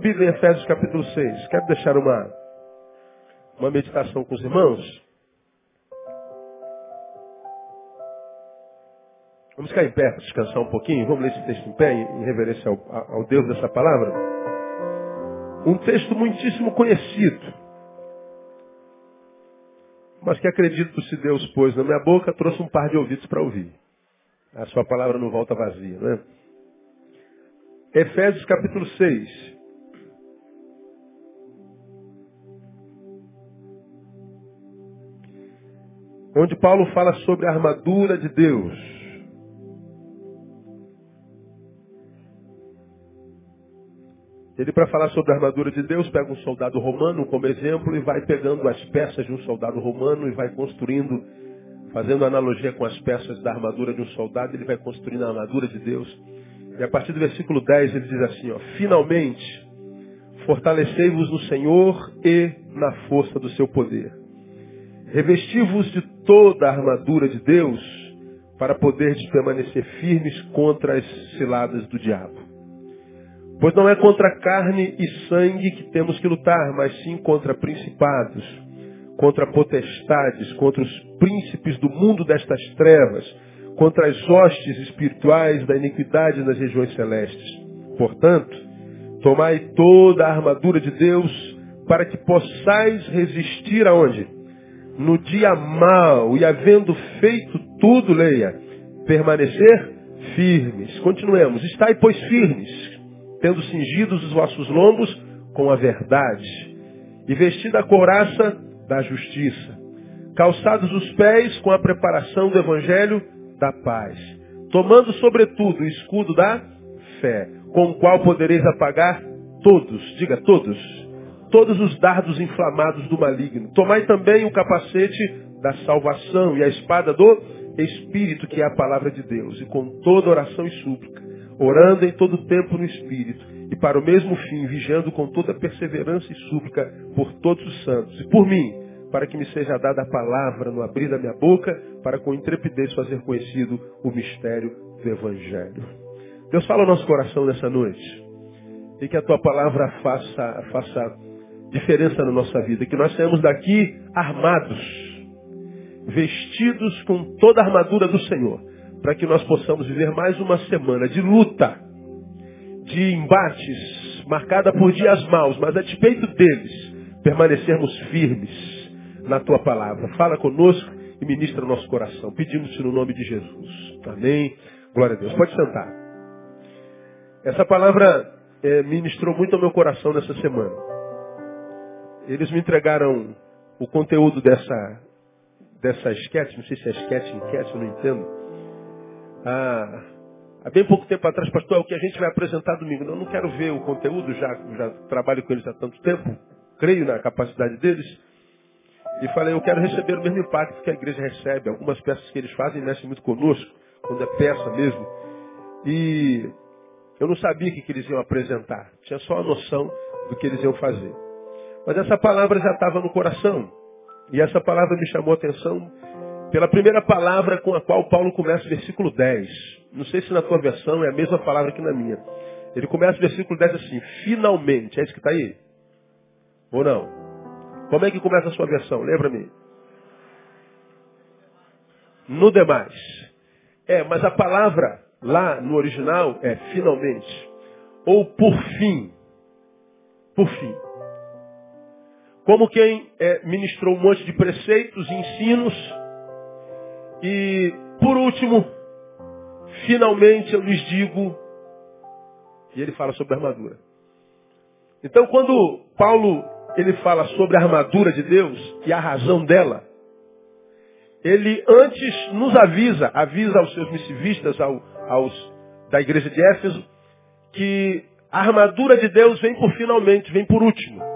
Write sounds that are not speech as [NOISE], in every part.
Bíblia em Efésios capítulo 6. Quero deixar uma, uma meditação com os irmãos. Vamos ficar em pé descansar um pouquinho. Vamos ler esse texto em pé, em reverência ao, ao Deus dessa palavra. Um texto muitíssimo conhecido. Mas que acredito se Deus pôs na minha boca, trouxe um par de ouvidos para ouvir. A sua palavra não volta vazia, não é? Efésios capítulo 6. Onde Paulo fala sobre a armadura de Deus. Ele, para falar sobre a armadura de Deus, pega um soldado romano como exemplo e vai pegando as peças de um soldado romano e vai construindo, fazendo analogia com as peças da armadura de um soldado, ele vai construindo a armadura de Deus. E a partir do versículo 10 ele diz assim, ó, finalmente, fortalecei-vos no Senhor e na força do seu poder. Revesti-vos de toda a armadura de Deus para poderes permanecer firmes contra as ciladas do diabo. Pois não é contra carne e sangue que temos que lutar, mas sim contra principados, contra potestades, contra os príncipes do mundo destas trevas, contra as hostes espirituais da iniquidade nas regiões celestes. Portanto, tomai toda a armadura de Deus para que possais resistir aonde? No dia mau e havendo feito tudo, leia, permanecer firmes. Continuemos. Estai, pois, firmes, tendo cingidos os vossos lombos com a verdade, e vestida a couraça da justiça, calçados os pés com a preparação do evangelho da paz, tomando sobretudo o escudo da fé, com o qual podereis apagar todos, diga todos, todos os dardos inflamados do maligno. Tomai também o capacete da salvação e a espada do Espírito, que é a palavra de Deus, e com toda oração e súplica orando em todo tempo no Espírito, e para o mesmo fim, vigiando com toda perseverança e súplica por todos os santos, e por mim, para que me seja dada a palavra no abrir da minha boca, para com intrepidez fazer conhecido o mistério do Evangelho. Deus fala ao nosso coração nessa noite, e que a tua palavra faça, faça diferença na nossa vida, que nós saímos daqui armados, vestidos com toda a armadura do Senhor para que nós possamos viver mais uma semana de luta, de embates, marcada por dias maus, mas a despeito deles, permanecermos firmes na tua palavra. Fala conosco e ministra o nosso coração. Pedimos-te no nome de Jesus. Amém. Glória a Deus. Pode sentar. Essa palavra é, ministrou muito ao meu coração nessa semana. Eles me entregaram o conteúdo dessa, dessa esquete, não sei se é esquete, enquete, não entendo ah, há bem pouco tempo atrás, pastor, é o que a gente vai apresentar domingo. Eu não quero ver o conteúdo, já, já trabalho com eles há tanto tempo, creio na capacidade deles. E falei, eu quero receber o mesmo impacto que a igreja recebe. Algumas peças que eles fazem mexem muito conosco, quando é peça mesmo. E eu não sabia o que, que eles iam apresentar. Tinha só a noção do que eles iam fazer. Mas essa palavra já estava no coração. E essa palavra me chamou a atenção pela primeira palavra com a qual Paulo começa o versículo 10. Não sei se na tua versão é a mesma palavra que na minha. Ele começa o versículo 10 assim, finalmente. É isso que está aí? Ou não? Como é que começa a sua versão? Lembra-me? No demais. É, mas a palavra lá no original é finalmente. Ou por fim. Por fim. Como quem é, ministrou um monte de preceitos ensinos e, por último, finalmente eu lhes digo, e ele fala sobre a armadura. Então, quando Paulo ele fala sobre a armadura de Deus e a razão dela, ele antes nos avisa, avisa aos seus missivistas, ao, aos da igreja de Éfeso, que a armadura de Deus vem por finalmente, vem por último.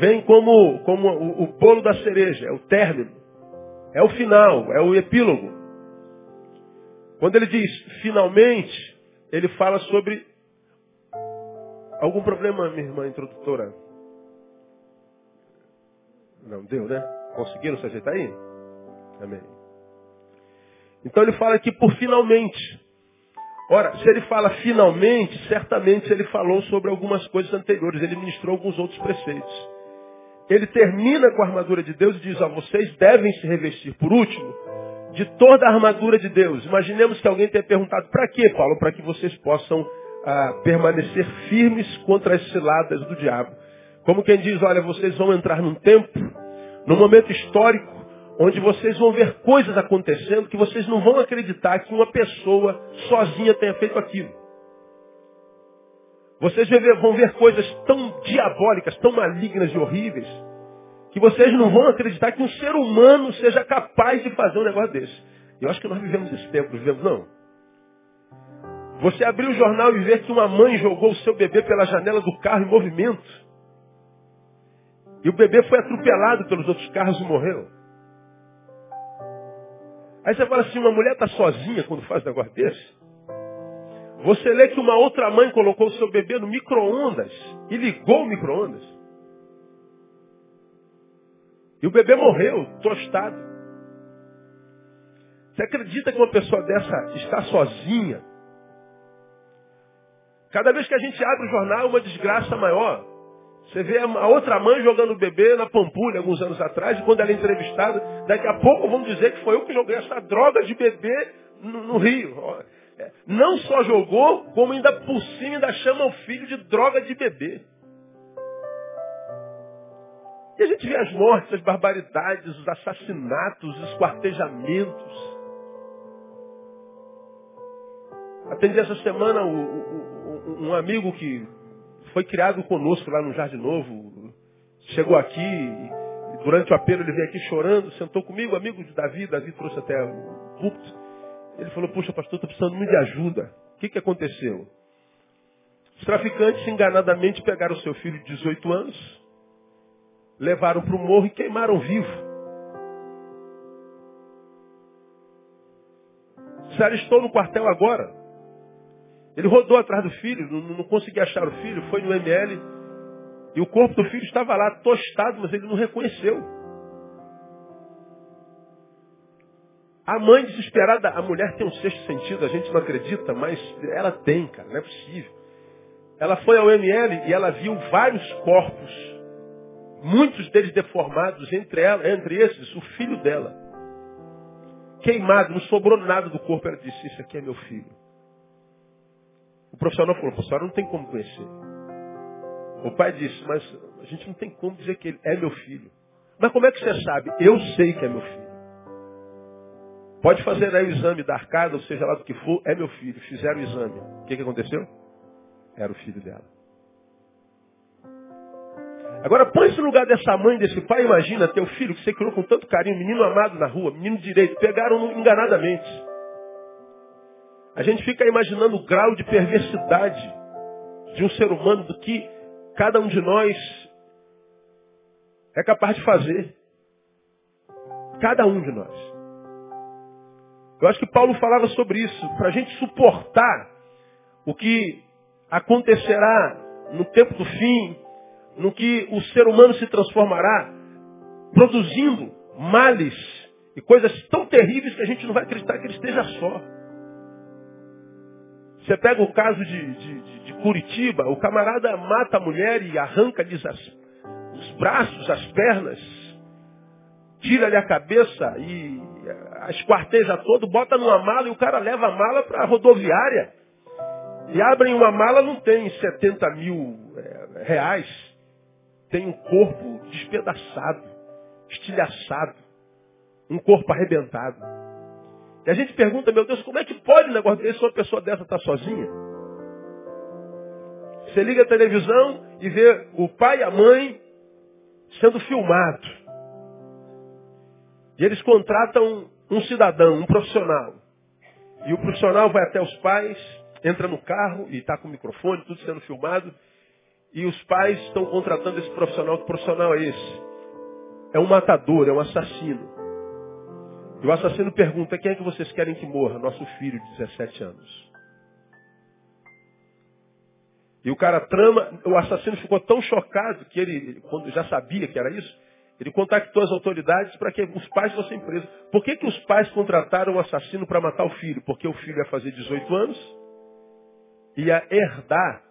Vem como, como o, o bolo da cereja, é o término. É o final, é o epílogo. Quando ele diz finalmente, ele fala sobre algum problema, minha irmã introdutora. Não deu, né? Conseguiram se ajeitar aí? Amém. Então ele fala aqui por finalmente. Ora, se ele fala finalmente, certamente ele falou sobre algumas coisas anteriores, ele ministrou alguns outros preceitos. Ele termina com a armadura de Deus e diz, ó, vocês devem se revestir, por último, de toda a armadura de Deus. Imaginemos que alguém tenha perguntado, para quê, Paulo? Para que vocês possam ah, permanecer firmes contra as ciladas do diabo. Como quem diz, olha, vocês vão entrar num tempo, num momento histórico, onde vocês vão ver coisas acontecendo que vocês não vão acreditar que uma pessoa sozinha tenha feito aquilo. Vocês vão ver coisas tão diabólicas, tão malignas e horríveis, que vocês não vão acreditar que um ser humano seja capaz de fazer um negócio desse. Eu acho que nós vivemos esse tempo, vivemos não. Você abrir o jornal e ver que uma mãe jogou o seu bebê pela janela do carro em movimento. E o bebê foi atropelado pelos outros carros e morreu. Aí você fala assim, uma mulher está sozinha quando faz um negócio desse? Você lê que uma outra mãe colocou o seu bebê no micro-ondas e ligou o micro-ondas. E o bebê morreu, tostado. Você acredita que uma pessoa dessa está sozinha? Cada vez que a gente abre o jornal, uma desgraça maior. Você vê a outra mãe jogando o bebê na Pampulha alguns anos atrás, e quando ela é entrevistada, daqui a pouco vão dizer que foi eu que joguei essa droga de bebê no, no Rio. Não só jogou, como ainda por cima ainda chama o filho de droga de bebê. E a gente vê as mortes, as barbaridades, os assassinatos, os esquartejamentos. Atendi essa semana um amigo que foi criado conosco lá no Jardim Novo. Chegou aqui, durante o apelo ele veio aqui chorando, sentou comigo, amigo de Davi, Davi trouxe até o púlpito. Ele falou, puxa pastor, estou precisando muito de ajuda. O que, que aconteceu? Os traficantes enganadamente pegaram seu filho de 18 anos, levaram para o morro e queimaram vivo. Sério, estou no quartel agora. Ele rodou atrás do filho, não, não conseguia achar o filho, foi no ML. E o corpo do filho estava lá, tostado, mas ele não reconheceu. A mãe desesperada, a mulher tem um sexto sentido, a gente não acredita, mas ela tem, cara, não é possível. Ela foi ao ML e ela viu vários corpos, muitos deles deformados, entre, ela, entre esses o filho dela. Queimado, não sobrou nada do corpo. Ela disse, isso aqui é meu filho. O profissional falou, professor, não tem como conhecer. O pai disse, mas a gente não tem como dizer que ele é meu filho. Mas como é que você sabe? Eu sei que é meu filho. Pode fazer aí o exame da arcada, ou seja lá do que for, é meu filho. Fizeram o exame. O que, que aconteceu? Era o filho dela. Agora põe-se no lugar dessa mãe, desse pai, imagina teu filho que você criou com tanto carinho, menino amado na rua, menino direito, pegaram enganadamente. A gente fica imaginando o grau de perversidade de um ser humano do que cada um de nós é capaz de fazer. Cada um de nós. Eu acho que Paulo falava sobre isso, para a gente suportar o que acontecerá no tempo do fim, no que o ser humano se transformará, produzindo males e coisas tão terríveis que a gente não vai acreditar que ele esteja só. Você pega o caso de, de, de Curitiba, o camarada mata a mulher e arranca-lhes os braços, as pernas, tira-lhe a cabeça e esquarteja todo, bota numa mala e o cara leva a mala para a rodoviária. E abrem uma mala, não tem 70 mil é, reais. Tem um corpo despedaçado, estilhaçado, um corpo arrebentado. E a gente pergunta, meu Deus, como é que pode um negócio desse uma pessoa dessa tá sozinha? Você liga a televisão e vê o pai e a mãe sendo filmados. E eles contratam um cidadão, um profissional. E o profissional vai até os pais, entra no carro e está com o microfone, tudo sendo filmado. E os pais estão contratando esse profissional. Que profissional é esse? É um matador, é um assassino. E o assassino pergunta, quem é que vocês querem que morra? Nosso filho de 17 anos. E o cara trama, o assassino ficou tão chocado que ele, quando já sabia que era isso, ele contactou as autoridades para que os pais fossem presos. Por que, que os pais contrataram o assassino para matar o filho? Porque o filho ia fazer 18 anos ia herdar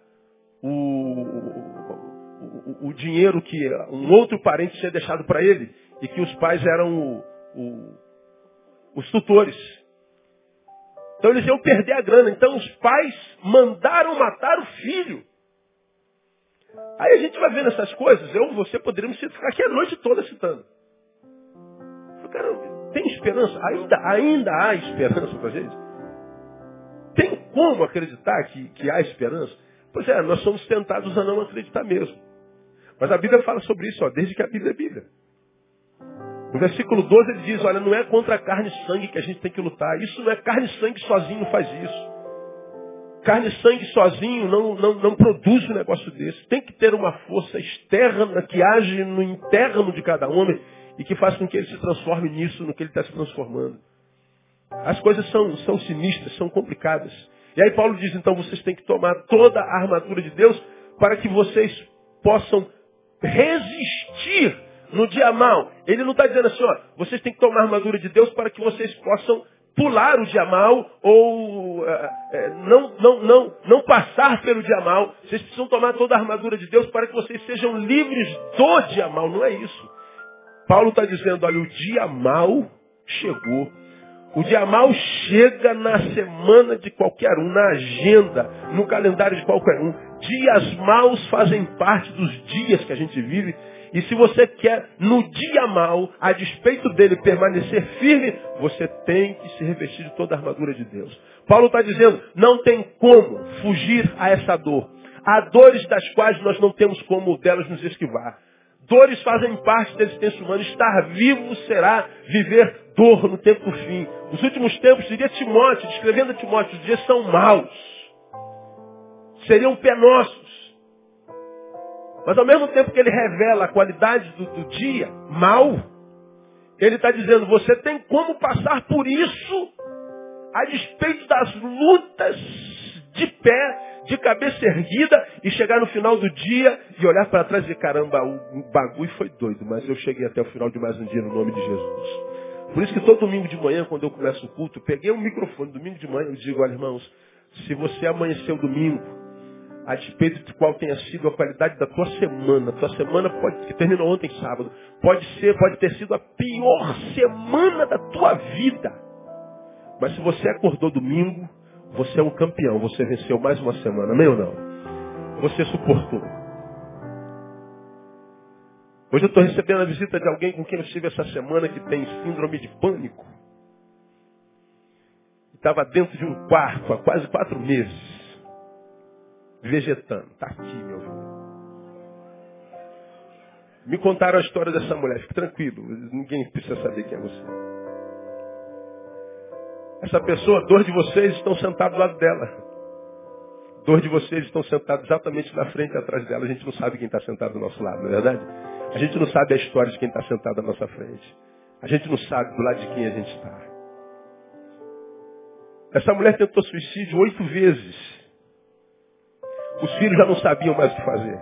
o, o, o, dinheiro que um outro parente tinha deixado para ele e que os pais eram os tutores. Então eles iam perder a grana. Então os pais mandaram matar o filho. Aí a gente vai vendo essas coisas. Eu você poderíamos ficar aqui a noite toda citando. Cara, tem esperança? Ainda, ainda há esperança para a gente? Tem como acreditar que, que há esperança? Pois é, nós somos tentados a não acreditar mesmo. Mas a Bíblia fala sobre isso, ó, desde que a Bíblia é Bíblia. No versículo 12 ele diz, olha, não é contra a carne e sangue que a gente tem que lutar. Isso não é carne e sangue sozinho faz isso. Carne e sangue sozinho não, não, não produz um negócio desse. Tem que ter uma força externa que age no interno de cada homem e que faz com que ele se transforme nisso, no que ele está se transformando. As coisas são, são sinistras, são complicadas. E aí Paulo diz, então vocês têm que tomar toda a armadura de Deus para que vocês possam resistir no dia mal. Ele não está dizendo assim, ó, vocês têm que tomar a armadura de Deus para que vocês possam pular o dia mal ou é, não, não, não, não passar pelo dia mal. Vocês precisam tomar toda a armadura de Deus para que vocês sejam livres do dia mal. Não é isso. Paulo está dizendo, olha, o dia mal chegou. O dia mal chega na semana de qualquer um, na agenda, no calendário de qualquer um. Dias maus fazem parte dos dias que a gente vive. E se você quer, no dia mal, a despeito dele permanecer firme, você tem que se revestir de toda a armadura de Deus. Paulo está dizendo, não tem como fugir a essa dor. Há dores das quais nós não temos como delas nos esquivar. Dores fazem parte da existência humana. Estar vivo será viver dor no tempo do fim. Os últimos tempos, diria Timóteo, descrevendo a Timóteo, os dias são maus. Seriam penosos. Mas ao mesmo tempo que ele revela a qualidade do, do dia, mal, ele está dizendo, você tem como passar por isso, a despeito das lutas de pé, de cabeça erguida e chegar no final do dia e olhar para trás e dizer, caramba, o bagulho foi doido, mas eu cheguei até o final de mais um dia no nome de Jesus. Por isso que todo domingo de manhã, quando eu começo o culto, peguei o um microfone, domingo de manhã, eu digo, olha irmãos, se você amanheceu domingo, a despeito de qual tenha sido a qualidade da tua semana, tua semana pode, que terminou ontem sábado, pode ser, pode ter sido a pior semana da tua vida. Mas se você acordou domingo, você é um campeão, você venceu mais uma semana, amém ou não? Você suportou. Hoje eu estou recebendo a visita de alguém com quem eu estive essa semana que tem síndrome de pânico. Estava dentro de um quarto há quase quatro meses, vegetando. Está aqui, meu filho. Me contaram a história dessa mulher. Fique tranquilo, ninguém precisa saber quem é você. Essa pessoa, dois de vocês estão sentados do lado dela. Dois de vocês estão sentados exatamente na frente atrás dela. A gente não sabe quem está sentado do nosso lado, não é verdade? A gente não sabe a história de quem está sentado à nossa frente. A gente não sabe do lado de quem a gente está. Essa mulher tentou suicídio oito vezes. Os filhos já não sabiam mais o que fazer.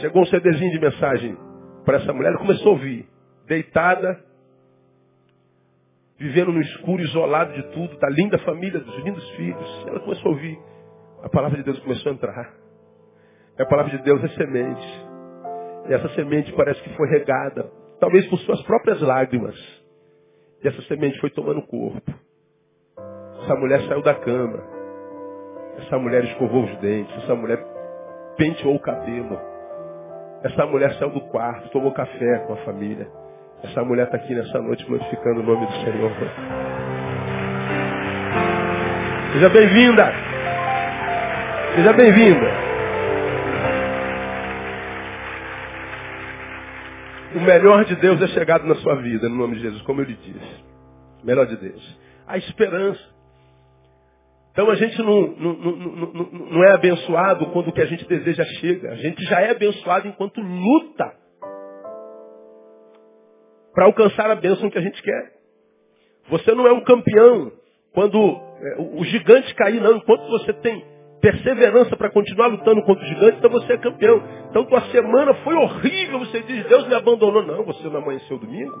Chegou um CDzinho de mensagem para essa mulher, ela começou a ouvir. Deitada, vivendo no escuro, isolado de tudo, da linda família, dos lindos filhos. Ela começou a ouvir. A palavra de Deus começou a entrar. E a palavra de Deus é semente. E essa semente parece que foi regada, talvez por suas próprias lágrimas. E essa semente foi tomando corpo. Essa mulher saiu da cama. Essa mulher escovou os dentes. Essa mulher penteou o cabelo. Essa mulher saiu do quarto, tomou café com a família. Essa mulher está aqui nessa noite glorificando o nome do Senhor. Seja bem-vinda. Seja bem-vinda. O melhor de Deus é chegado na sua vida, no nome de Jesus, como eu lhe disse. O melhor de Deus. A esperança. Então a gente não, não, não, não, é abençoado quando o que a gente deseja chega. A gente já é abençoado enquanto luta para alcançar a bênção que a gente quer. Você não é um campeão quando é, o gigante cair, não. Enquanto você tem perseverança para continuar lutando contra o gigante, então você é campeão. Então tua semana foi horrível, você diz, Deus me abandonou. Não, você não amanheceu domingo.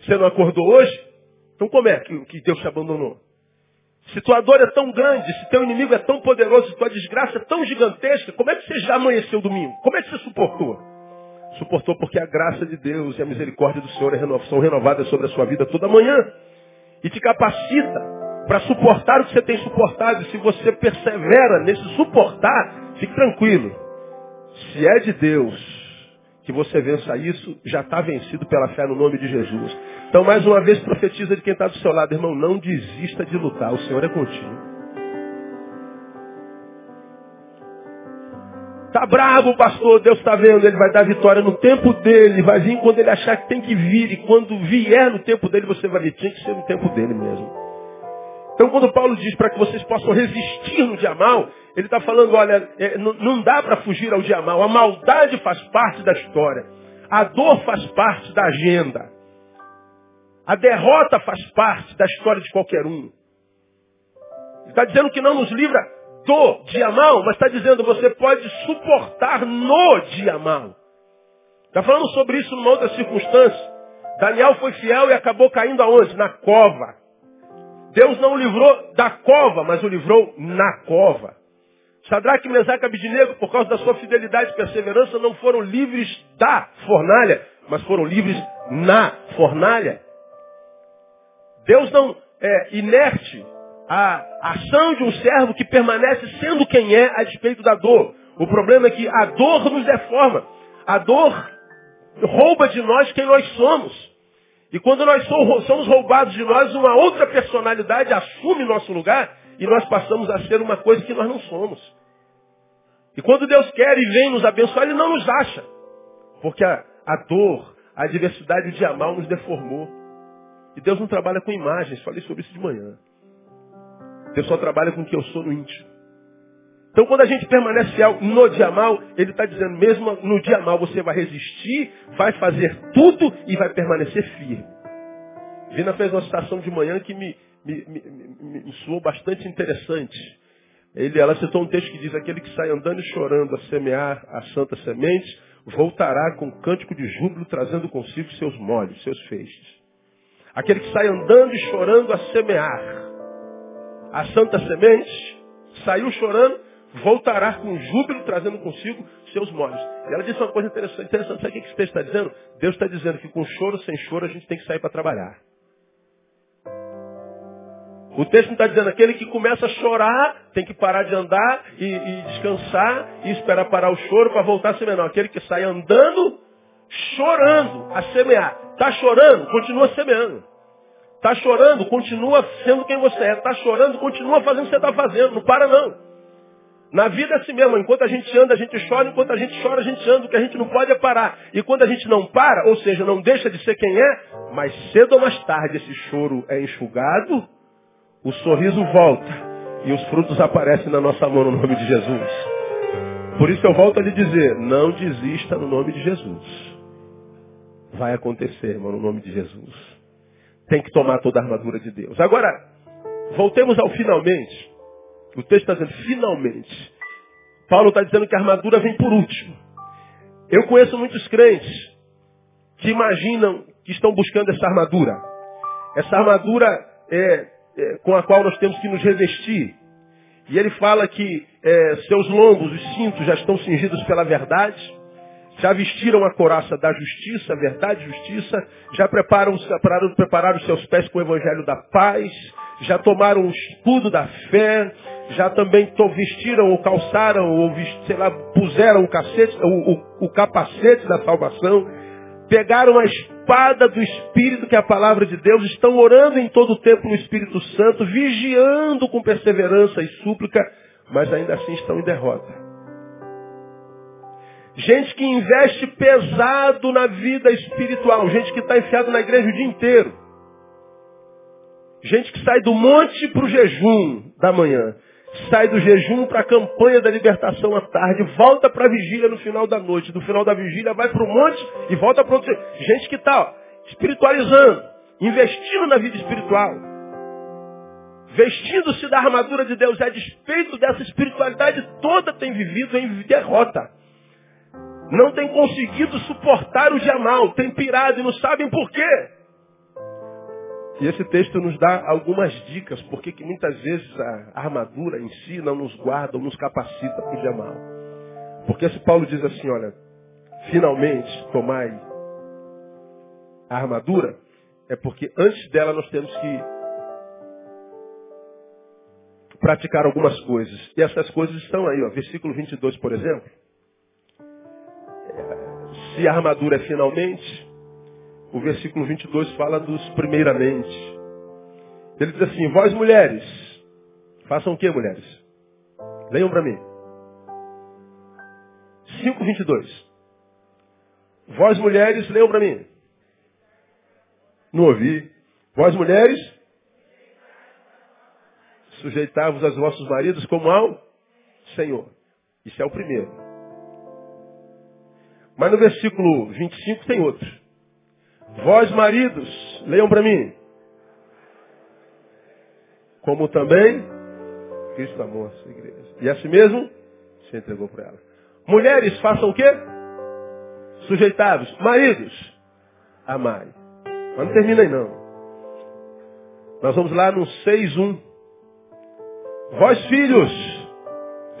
Você não acordou hoje? Então como é que, que Deus te abandonou? Se tua dor é tão grande, se teu inimigo é tão poderoso, se tua desgraça é tão gigantesca, como é que você já amanheceu domingo? Como é que você suportou? Suportou porque a graça de Deus e a misericórdia do Senhor é são renovadas sobre a sua vida toda manhã. E te capacita para suportar o que você tem suportado. E se você persevera nesse suportar, fique tranquilo. Se é de Deus que você vença isso, já está vencido pela fé no nome de Jesus. Então, mais uma vez, profetiza de quem está do seu lado, irmão, não desista de lutar, o Senhor é contigo. Tá bravo, pastor, Deus está vendo, ele vai dar vitória no tempo dele, vai vir quando ele achar que tem que vir, e quando vier no tempo dele, você vai ver, tinha que ser no tempo dele mesmo. Então, quando Paulo diz para que vocês possam resistir no dia mal, ele está falando, olha, é, não dá para fugir ao dia mal, a maldade faz parte da história, a dor faz parte da agenda, a derrota faz parte da história de qualquer um. Está dizendo que não nos livra do dia mal, mas está dizendo você pode suportar no dia mal. Está falando sobre isso numa outra circunstância. Daniel foi fiel e acabou caindo aonde? Na cova. Deus não o livrou da cova, mas o livrou na cova. Sadraque, Mesaque e Abidinego, por causa da sua fidelidade e perseverança, não foram livres da fornalha, mas foram livres na fornalha. Deus não é inerte a ação de um servo que permanece sendo quem é a despeito da dor. O problema é que a dor nos deforma. A dor rouba de nós quem nós somos. E quando nós somos roubados de nós, uma outra personalidade assume nosso lugar e nós passamos a ser uma coisa que nós não somos. E quando Deus quer e vem nos abençoar, Ele não nos acha. Porque a, a dor, a adversidade, o dia mal nos deformou. E Deus não trabalha com imagens, falei sobre isso de manhã. Deus só trabalha com o que eu sou no íntimo. Então quando a gente permanece no dia mal, ele está dizendo, mesmo no dia mal você vai resistir, vai fazer tudo e vai permanecer firme. Vina fez uma citação de manhã que me, me, me, me, soou bastante interessante. Ele, ela citou um texto que diz, aquele que sai andando e chorando a semear a santa semente, voltará com cântico de júbilo, trazendo consigo seus molhos, seus feixes. Aquele que sai andando e chorando a semear a santa semente, saiu chorando, voltará com júbilo, trazendo consigo seus molhos. E ela disse uma coisa interessante, interessante. Sabe o que esse texto está dizendo? Deus está dizendo que com choro, sem choro, a gente tem que sair para trabalhar. O texto não está dizendo aquele que começa a chorar, tem que parar de andar e, e descansar e esperar parar o choro para voltar a semear. Não, aquele que sai andando, chorando a semear. Está chorando, continua semeando. Está chorando, continua sendo quem você é. Está chorando, continua fazendo o que você está fazendo. Não para não. Na vida é assim mesmo. Enquanto a gente anda, a gente chora. Enquanto a gente chora, a gente anda. O que a gente não pode é parar. E quando a gente não para, ou seja, não deixa de ser quem é, mais cedo ou mais tarde esse choro é enxugado, o sorriso volta e os frutos aparecem na nossa mão no nome de Jesus. Por isso eu volto a lhe dizer, não desista no nome de Jesus. Vai acontecer, irmão, no nome de Jesus tem que tomar toda a armadura de Deus. Agora, voltemos ao finalmente. O texto está dizendo finalmente. Paulo está dizendo que a armadura vem por último. Eu conheço muitos crentes que imaginam que estão buscando essa armadura. Essa armadura é, é com a qual nós temos que nos revestir. E ele fala que é, seus lombos, os cintos, já estão cingidos pela verdade já vestiram a coraça da justiça, verdade e justiça, já prepararam, prepararam, prepararam os seus pés com o evangelho da paz, já tomaram o escudo da fé, já também vestiram ou calçaram, ou sei lá, puseram o, cacete, o, o, o capacete da salvação, pegaram a espada do Espírito, que é a palavra de Deus, estão orando em todo o tempo no Espírito Santo, vigiando com perseverança e súplica, mas ainda assim estão em derrota. Gente que investe pesado na vida espiritual. Gente que está enfiado na igreja o dia inteiro. Gente que sai do monte para o jejum da manhã. Sai do jejum para a campanha da libertação à tarde. Volta para a vigília no final da noite. Do final da vigília vai para o monte e volta para outro. Gente que está espiritualizando. Investindo na vida espiritual. Vestindo-se da armadura de Deus. A despeito dessa espiritualidade toda tem vivido em derrota não têm conseguido suportar o dia mal, têm pirado e não sabem por quê. E esse texto nos dá algumas dicas, porque que muitas vezes a armadura em si não nos guarda ou nos capacita para o dia mal. Porque se Paulo diz assim, olha, finalmente tomai a armadura, é porque antes dela nós temos que praticar algumas coisas. E essas coisas estão aí, ó, versículo 22, por exemplo. Se a armadura é finalmente, o versículo 22 fala dos primeiramente. Ele diz assim, vós mulheres, façam o que, mulheres? Leiam para mim. 5,22. Vós mulheres, leiam para mim. Não ouvi. Vós mulheres, sujeitai-vos aos vossos maridos como ao Senhor. Isso é o primeiro. Mas no versículo 25 tem outro. Vós, maridos, leiam para mim. Como também Cristo amou a sua igreja. E assim mesmo se entregou para ela. Mulheres, façam o quê? Sujeitados. Maridos, amai. Mas não termina aí não. Nós vamos lá no 6.1. Vós filhos,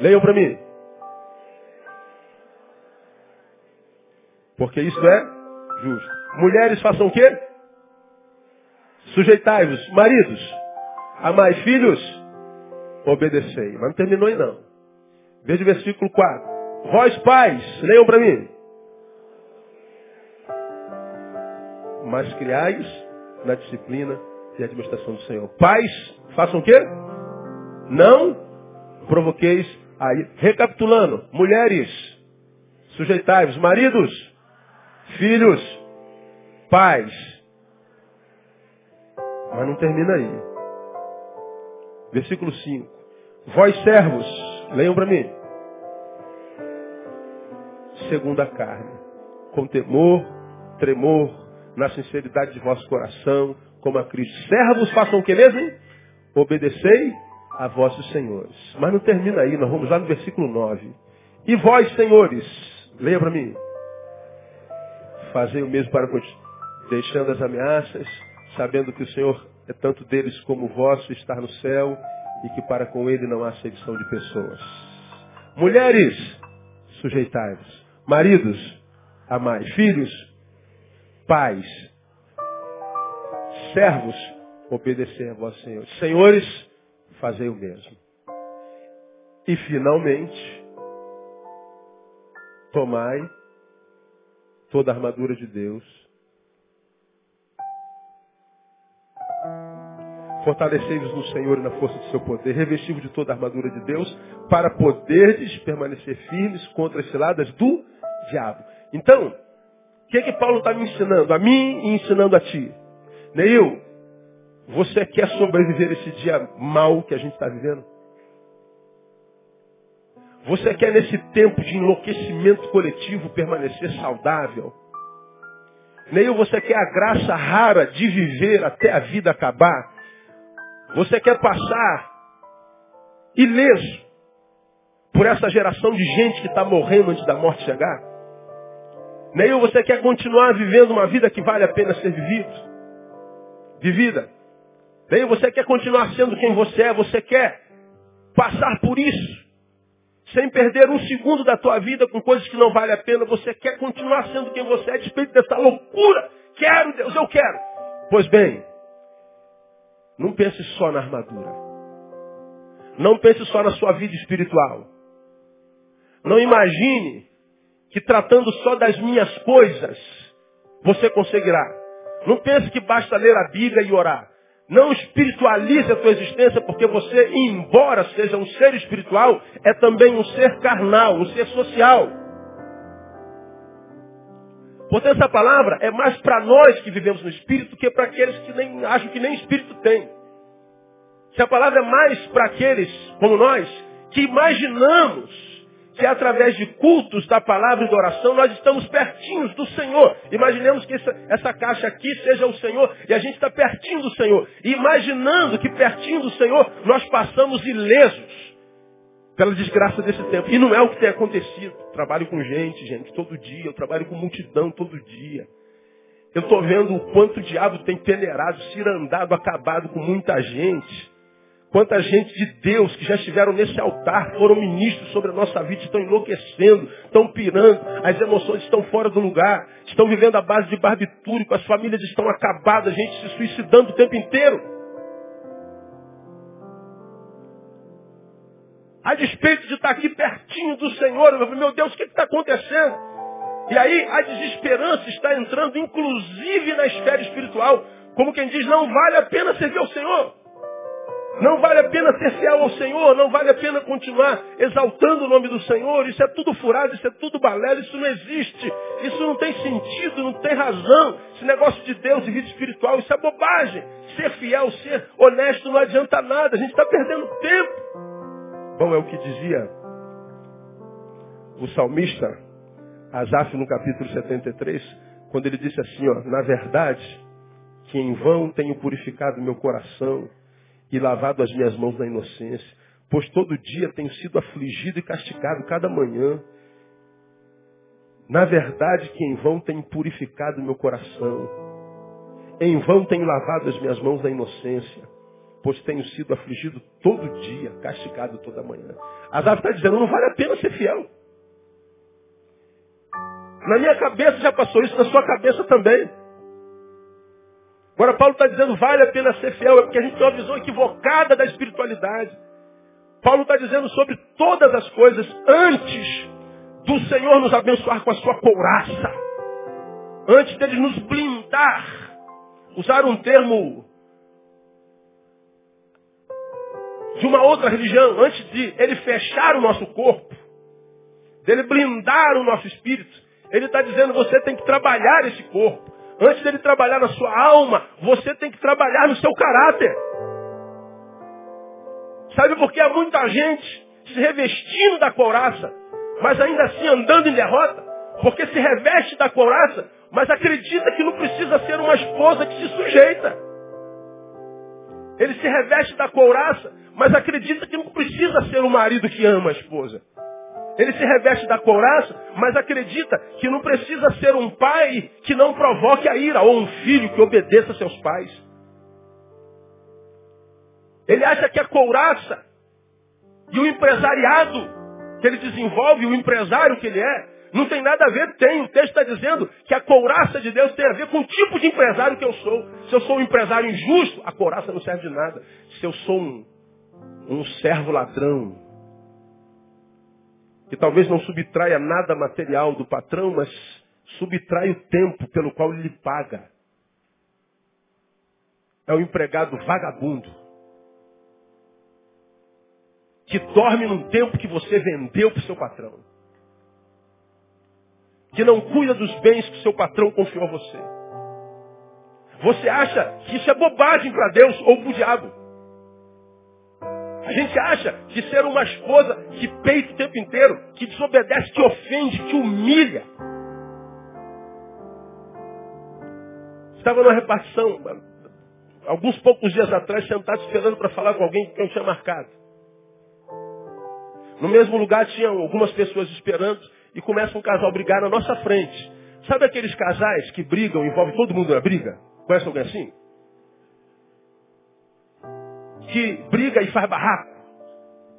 leiam para mim. Porque isso é justo. Mulheres façam o quê? Sujeitai-vos. Maridos, amai filhos, obedecei. Mas não terminou aí não. Veja o versículo 4. Vós pais, leiam para mim. Mas criais na disciplina e administração do Senhor. Pais, façam o quê? Não provoqueis aí. Recapitulando, mulheres, sujeitai-vos. Maridos, filhos, paz. Mas não termina aí. Versículo 5. Vós servos, leiam para mim. Segundo a carne, com temor, tremor, na sinceridade de vosso coração, como a Cristo. Servos, façam o que mesmo? Obedecei a vossos senhores. Mas não termina aí, nós vamos lá no versículo 9. E vós, senhores, leia para mim. Fazei o mesmo para continuar deixando as ameaças, sabendo que o Senhor é tanto deles como vosso, estar no céu e que para com ele não há sedição de pessoas. Mulheres, sujeitai-vos. Maridos, amai. Filhos, pais. Servos, obedecer a vós, Senhor. Senhores, fazei o mesmo. E finalmente, tomai toda a armadura de Deus Fortalecei-vos no Senhor e na força do seu poder, revestivos de toda a armadura de Deus, para poderdes permanecer firmes contra as ciladas do diabo. Então, o que é que Paulo está me ensinando? A mim e ensinando a ti. Neil, você quer sobreviver esse dia mal que a gente está vivendo? Você quer nesse tempo de enlouquecimento coletivo permanecer saudável? Neil, você quer a graça rara de viver até a vida acabar? Você quer passar ileso por essa geração de gente que está morrendo antes da morte chegar? Nem você quer continuar vivendo uma vida que vale a pena ser vivido, vivida. Nem você quer continuar sendo quem você é, você quer passar por isso, sem perder um segundo da tua vida com coisas que não vale a pena, você quer continuar sendo quem você é, a despeito dessa loucura. Quero, Deus, eu quero. Pois bem, não pense só na armadura. Não pense só na sua vida espiritual. Não imagine que tratando só das minhas coisas, você conseguirá. Não pense que basta ler a Bíblia e orar. Não espiritualize a tua existência, porque você, embora seja um ser espiritual, é também um ser carnal, um ser social. Portanto, essa palavra é mais para nós que vivemos no Espírito que para aqueles que nem acham que nem Espírito tem. Se a palavra é mais para aqueles como nós, que imaginamos que através de cultos da palavra e da oração nós estamos pertinhos do Senhor. Imaginemos que essa, essa caixa aqui seja o Senhor e a gente está pertinho do Senhor. E imaginando que pertinho do Senhor nós passamos ilesos pela desgraça desse tempo. E não é o que tem acontecido. Trabalho com gente, gente, todo dia. Eu trabalho com multidão todo dia. Eu estou vendo o quanto o diabo tem peneirado, cirandado, acabado com muita gente. Quanta gente de Deus que já estiveram nesse altar, foram ministros sobre a nossa vida, estão enlouquecendo, estão pirando, as emoções estão fora do lugar, estão vivendo à base de barbitúrico, as famílias estão acabadas, a gente se suicidando o tempo inteiro. A despeito de estar aqui pertinho do Senhor, eu meu Deus, o que está acontecendo? E aí a desesperança está entrando, inclusive na esfera espiritual. Como quem diz, não vale a pena servir ao Senhor. Não vale a pena ser fiel ao Senhor, não vale a pena continuar exaltando o nome do Senhor. Isso é tudo furado, isso é tudo balela, isso não existe. Isso não tem sentido, não tem razão. Esse negócio de Deus e vida espiritual, isso é bobagem. Ser fiel, ser honesto não adianta nada. A gente está perdendo tempo. Bom, é o que dizia o salmista Asaf no capítulo 73, quando ele disse assim, ó, na verdade, que em vão tenho purificado meu coração e lavado as minhas mãos na inocência, pois todo dia tenho sido afligido e castigado cada manhã. Na verdade que em vão tenho purificado meu coração, em vão tenho lavado as minhas mãos na inocência, pois tenho sido afligido todo dia, castigado toda manhã. Asaf está dizendo, não vale a pena ser fiel. Na minha cabeça já passou isso, na sua cabeça também. Agora Paulo está dizendo, vale a pena ser fiel, é porque a gente tem uma visão equivocada da espiritualidade. Paulo está dizendo sobre todas as coisas, antes do Senhor nos abençoar com a sua couraça, antes dele nos blindar, usar um termo de uma outra religião, antes de ele fechar o nosso corpo, dele blindar o nosso espírito, ele está dizendo, você tem que trabalhar esse corpo. Antes dele trabalhar na sua alma, você tem que trabalhar no seu caráter. Sabe por que há muita gente se revestindo da couraça, mas ainda assim andando em derrota? Porque se reveste da couraça, mas acredita que não precisa ser uma esposa que se sujeita. Ele se reveste da couraça, mas acredita que não precisa ser um marido que ama a esposa. Ele se reveste da couraça, mas acredita que não precisa ser um pai que não provoque a ira, ou um filho que obedeça a seus pais. Ele acha que a couraça e o empresariado que ele desenvolve, o empresário que ele é, não tem nada a ver, tem. O texto está dizendo que a couraça de Deus tem a ver com o tipo de empresário que eu sou. Se eu sou um empresário injusto, a couraça não serve de nada. Se eu sou um, um servo ladrão, que talvez não subtraia nada material do patrão, mas subtrai o tempo pelo qual ele paga. É o empregado vagabundo. Que dorme num tempo que você vendeu para o seu patrão. Que não cuida dos bens que o seu patrão confiou a você. Você acha que isso é bobagem para Deus ou para o diabo. A gente acha que ser uma esposa que peita o tempo inteiro, que desobedece, que ofende, que humilha. Estava numa repartição, alguns poucos dias atrás, sentado esperando para falar com alguém que eu tinha marcado. No mesmo lugar tinham algumas pessoas esperando e começa um casal a brigar na nossa frente. Sabe aqueles casais que brigam, envolve todo mundo na briga? Conhece alguém assim? Que briga e faz barraco.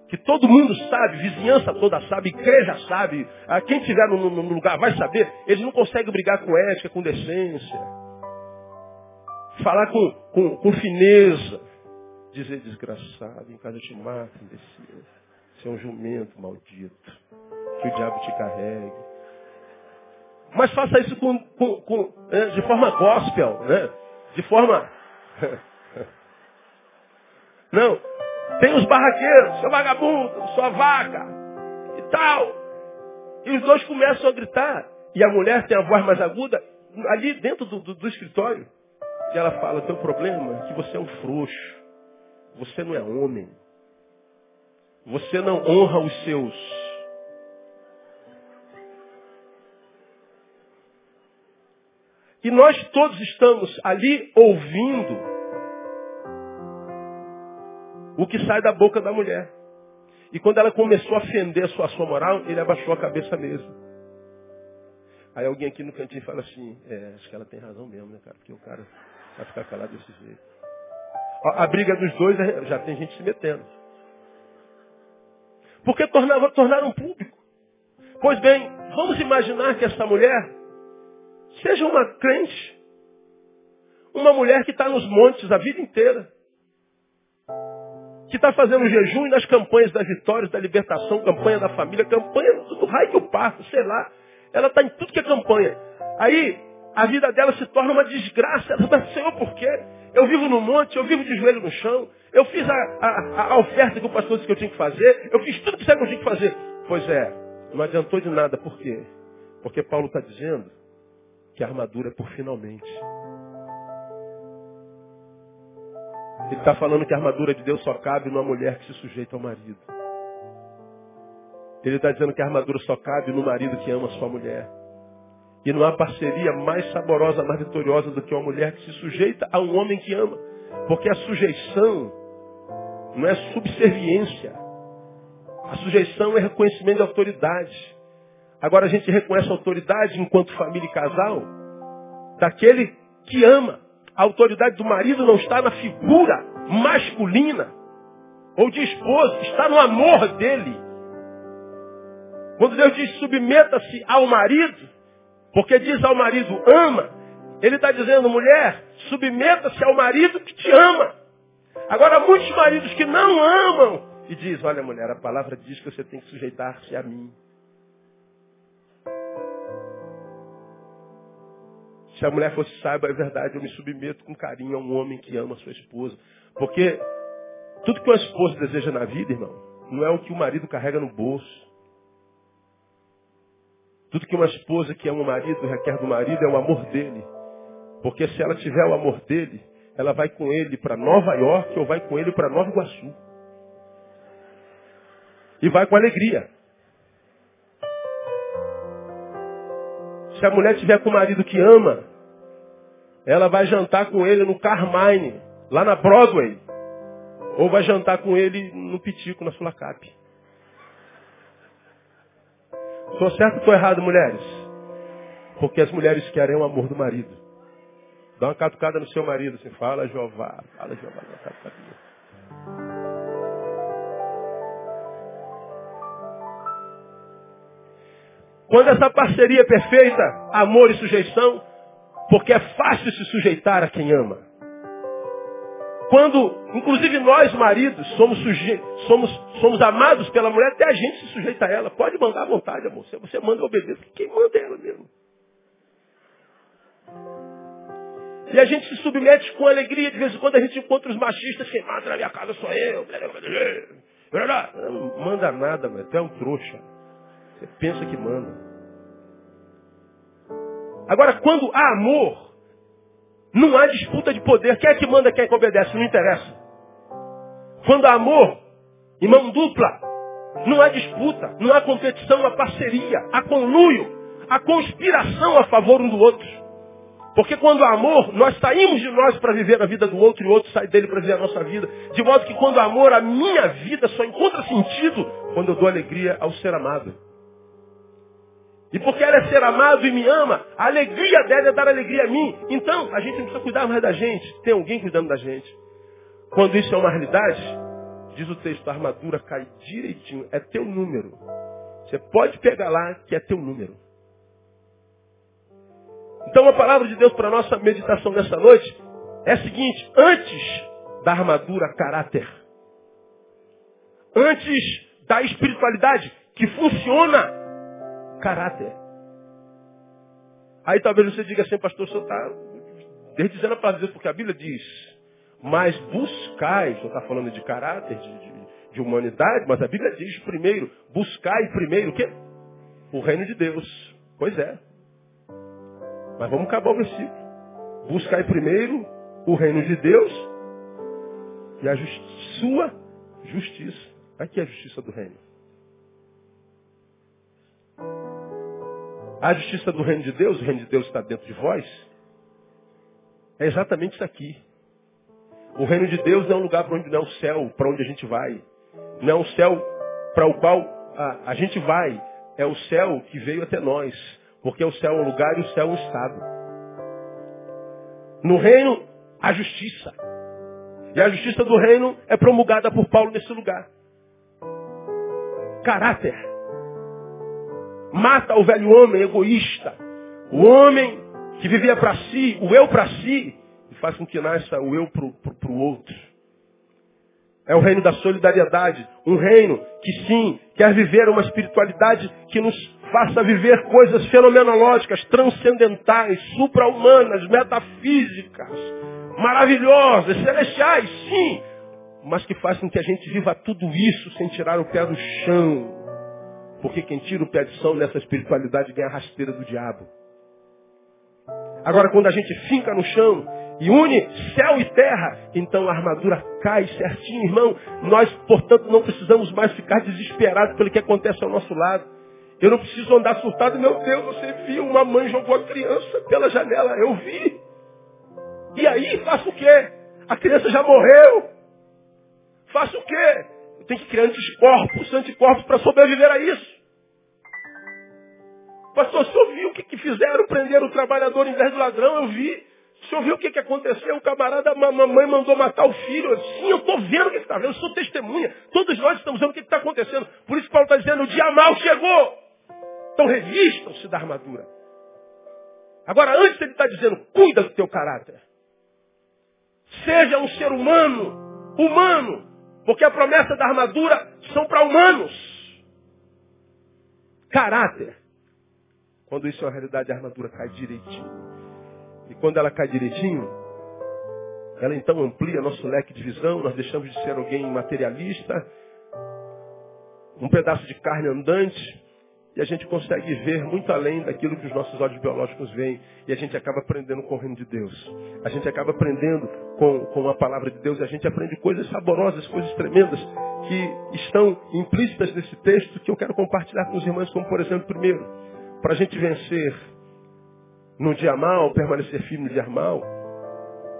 Que todo mundo sabe, vizinhança toda sabe, igreja sabe, ah, quem estiver no, no, no, lugar vai saber, eles não conseguem brigar com ética, com decência. Falar com, com, com fineza. Dizer desgraçado, em casa eu te mato, imbecil. Você é um jumento maldito. Que o diabo te carregue. Mas faça isso com, com, com, é, de forma gospel, né? De forma [LAUGHS] Não. Tem os barraqueiros, seu vagabundo, sua vaca e tal. E os dois começam a gritar. E a mulher tem a voz mais aguda ali dentro do, do, do escritório. E ela fala, teu problema é que você é um frouxo. Você não é homem. Você não honra os seus. E nós todos estamos ali ouvindo o que sai da boca da mulher. E quando ela começou a ofender a sua, a sua moral, ele abaixou a cabeça mesmo. Aí alguém aqui no cantinho fala assim, é, acho que ela tem razão mesmo, né, cara? Porque o cara vai ficar calado desse jeito. A, a briga dos dois é, já tem gente se metendo. Porque tornava, tornaram público. Pois bem, vamos imaginar que essa mulher seja uma crente. Uma mulher que está nos montes a vida inteira. Que está fazendo jejum nas campanhas das vitórias, da libertação, campanha da família, campanha do raio do parto, sei lá. Ela está em tudo que é campanha. Aí, a vida dela se torna uma desgraça. Ela fala, Senhor, por quê? Eu vivo no monte, eu vivo de joelho no chão. Eu fiz a, a, a oferta que o pastor disse que eu tinha que fazer. Eu fiz tudo que que eu tinha que fazer. Pois é, não adiantou de nada. Por quê? Porque Paulo está dizendo que a armadura é por finalmente. Ele está falando que a armadura de Deus só cabe numa mulher que se sujeita ao marido. Ele está dizendo que a armadura só cabe no marido que ama sua mulher. E não há parceria mais saborosa, mais vitoriosa do que uma mulher que se sujeita a um homem que ama. Porque a sujeição não é subserviência. A sujeição é reconhecimento de autoridade. Agora a gente reconhece a autoridade enquanto família e casal daquele que ama. A autoridade do marido não está na figura masculina ou de esposo, está no amor dele. Quando Deus diz submeta-se ao marido, porque diz ao marido ama, ele está dizendo, mulher, submeta-se ao marido que te ama. Agora, muitos maridos que não amam, e diz, olha mulher, a palavra diz que você tem que sujeitar-se a mim. Se a mulher fosse saiba, é verdade, eu me submeto com carinho a um homem que ama a sua esposa. Porque tudo que uma esposa deseja na vida, irmão, não é o que o marido carrega no bolso. Tudo que uma esposa que ama o marido requer do marido é o amor dele. Porque se ela tiver o amor dele, ela vai com ele para Nova York ou vai com ele para Nova Iguaçu. E vai com alegria. Se a mulher tiver com o marido que ama, ela vai jantar com ele no Carmine, lá na Broadway. Ou vai jantar com ele no Pitico, na Sulacap. Estou certo ou estou errado, mulheres? Porque as mulheres querem o amor do marido. Dá uma catucada no seu marido, assim, fala Jeová, fala Jeová, dá uma catucadinha. Quando essa parceria é perfeita, amor e sujeição, porque é fácil se sujeitar a quem ama. Quando, inclusive nós, maridos, somos, suje... somos, somos amados pela mulher, até a gente se sujeita a ela. Pode mandar à vontade, amor. Você, você manda obedecer. Quem manda é ela mesmo. E a gente se submete com alegria. De vez em quando a gente encontra os machistas. Quem manda na minha casa sou eu. Não manda nada, tu é um trouxa. Você pensa que manda. Agora, quando há amor, não há disputa de poder. Quem é que manda, quem é que obedece? Não interessa. Quando há amor, em mão dupla, não há disputa, não há competição, há parceria, há conluio, há conspiração a favor um do outro. Porque quando há amor, nós saímos de nós para viver a vida do outro e o outro sai dele para viver a nossa vida. De modo que quando há amor, a minha vida só encontra sentido quando eu dou alegria ao ser amado. E porque ela é ser amado e me ama, a alegria dela é dar alegria a mim. Então, a gente não precisa cuidar mais da gente. Tem alguém cuidando da gente. Quando isso é uma realidade, diz o texto, a armadura cai direitinho. É teu número. Você pode pegar lá que é teu número. Então a palavra de Deus para a nossa meditação nessa noite é a seguinte, antes da armadura caráter, antes da espiritualidade que funciona caráter. Aí talvez você diga assim, pastor, o senhor está dizendo a palavra de Deus, porque a Bíblia diz, mas buscai, o senhor está falando de caráter, de, de, de, humanidade, mas a Bíblia diz primeiro, buscai primeiro o quê? O reino de Deus. Pois é. Mas vamos acabar o versículo. Buscai primeiro o reino de Deus e a just, sua justiça. Aqui é a justiça do reino. A justiça do reino de Deus, o reino de Deus está dentro de vós, é exatamente isso aqui. O reino de Deus não é um lugar para onde não é o céu, para onde a gente vai. Não é um céu para o qual a, a gente vai. É o céu que veio até nós. Porque o céu é um lugar e o céu é um estado. No reino, a justiça. E a justiça do reino é promulgada por Paulo nesse lugar. Caráter. Mata o velho homem egoísta. O homem que vivia para si, o eu para si, e faz com que nasça o eu para o outro. É o reino da solidariedade. Um reino que sim, quer viver uma espiritualidade que nos faça viver coisas fenomenológicas, transcendentais, supra-humanas, metafísicas, maravilhosas, celestiais, sim, mas que façam que a gente viva tudo isso sem tirar o pé do chão. Porque quem tira o pé de chão nessa espiritualidade ganha a rasteira do diabo. Agora, quando a gente finca no chão e une céu e terra, então a armadura cai certinho, irmão. Nós, portanto, não precisamos mais ficar desesperados pelo que acontece ao nosso lado. Eu não preciso andar surtado. Meu Deus, você viu, uma mãe jogou a criança pela janela. Eu vi. E aí, faço o quê? A criança já morreu. Faço o quê? Eu tenho que criar anticorpos, anticorpos para sobreviver a isso. Pastor, o senhor viu o que, que fizeram? Prenderam o trabalhador em vez do ladrão? Eu vi. O senhor viu o que, que aconteceu? O camarada, a mamãe mandou matar o filho. Sim, eu estou vendo o que está vendo. Eu sou testemunha. Todos nós estamos vendo o que está acontecendo. Por isso Paulo está dizendo, o dia mal chegou. Então revistam-se da armadura. Agora, antes ele está dizendo, cuida do teu caráter. Seja um ser humano, humano, porque a promessa da armadura são para humanos. Caráter. Quando isso é uma realidade, a armadura cai direitinho. E quando ela cai direitinho, ela então amplia nosso leque de visão, nós deixamos de ser alguém materialista, um pedaço de carne andante, e a gente consegue ver muito além daquilo que os nossos olhos biológicos veem. E a gente acaba aprendendo com o reino de Deus. A gente acaba aprendendo com, com a palavra de Deus. E a gente aprende coisas saborosas, coisas tremendas que estão implícitas nesse texto que eu quero compartilhar com os irmãos, como por exemplo, primeiro, para a gente vencer no dia mal, permanecer firme no dia mal,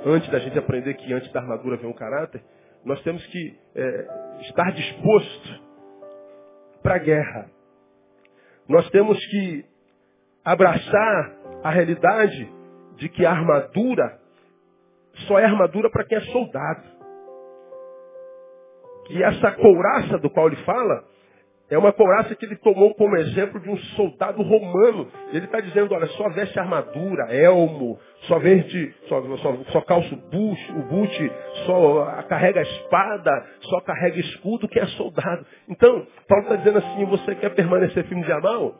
antes da gente aprender que antes da armadura vem um caráter, nós temos que é, estar disposto para a guerra. Nós temos que abraçar a realidade de que a armadura só é armadura para quem é soldado. Que essa couraça do qual ele fala é uma couraça que ele tomou como exemplo de um soldado romano. Ele está dizendo, olha, só veste armadura, elmo, só veste, só, só, só calça o buche, o bute, só carrega espada, só carrega escudo, que é soldado. Então, Paulo está dizendo assim, você quer permanecer firme de mal?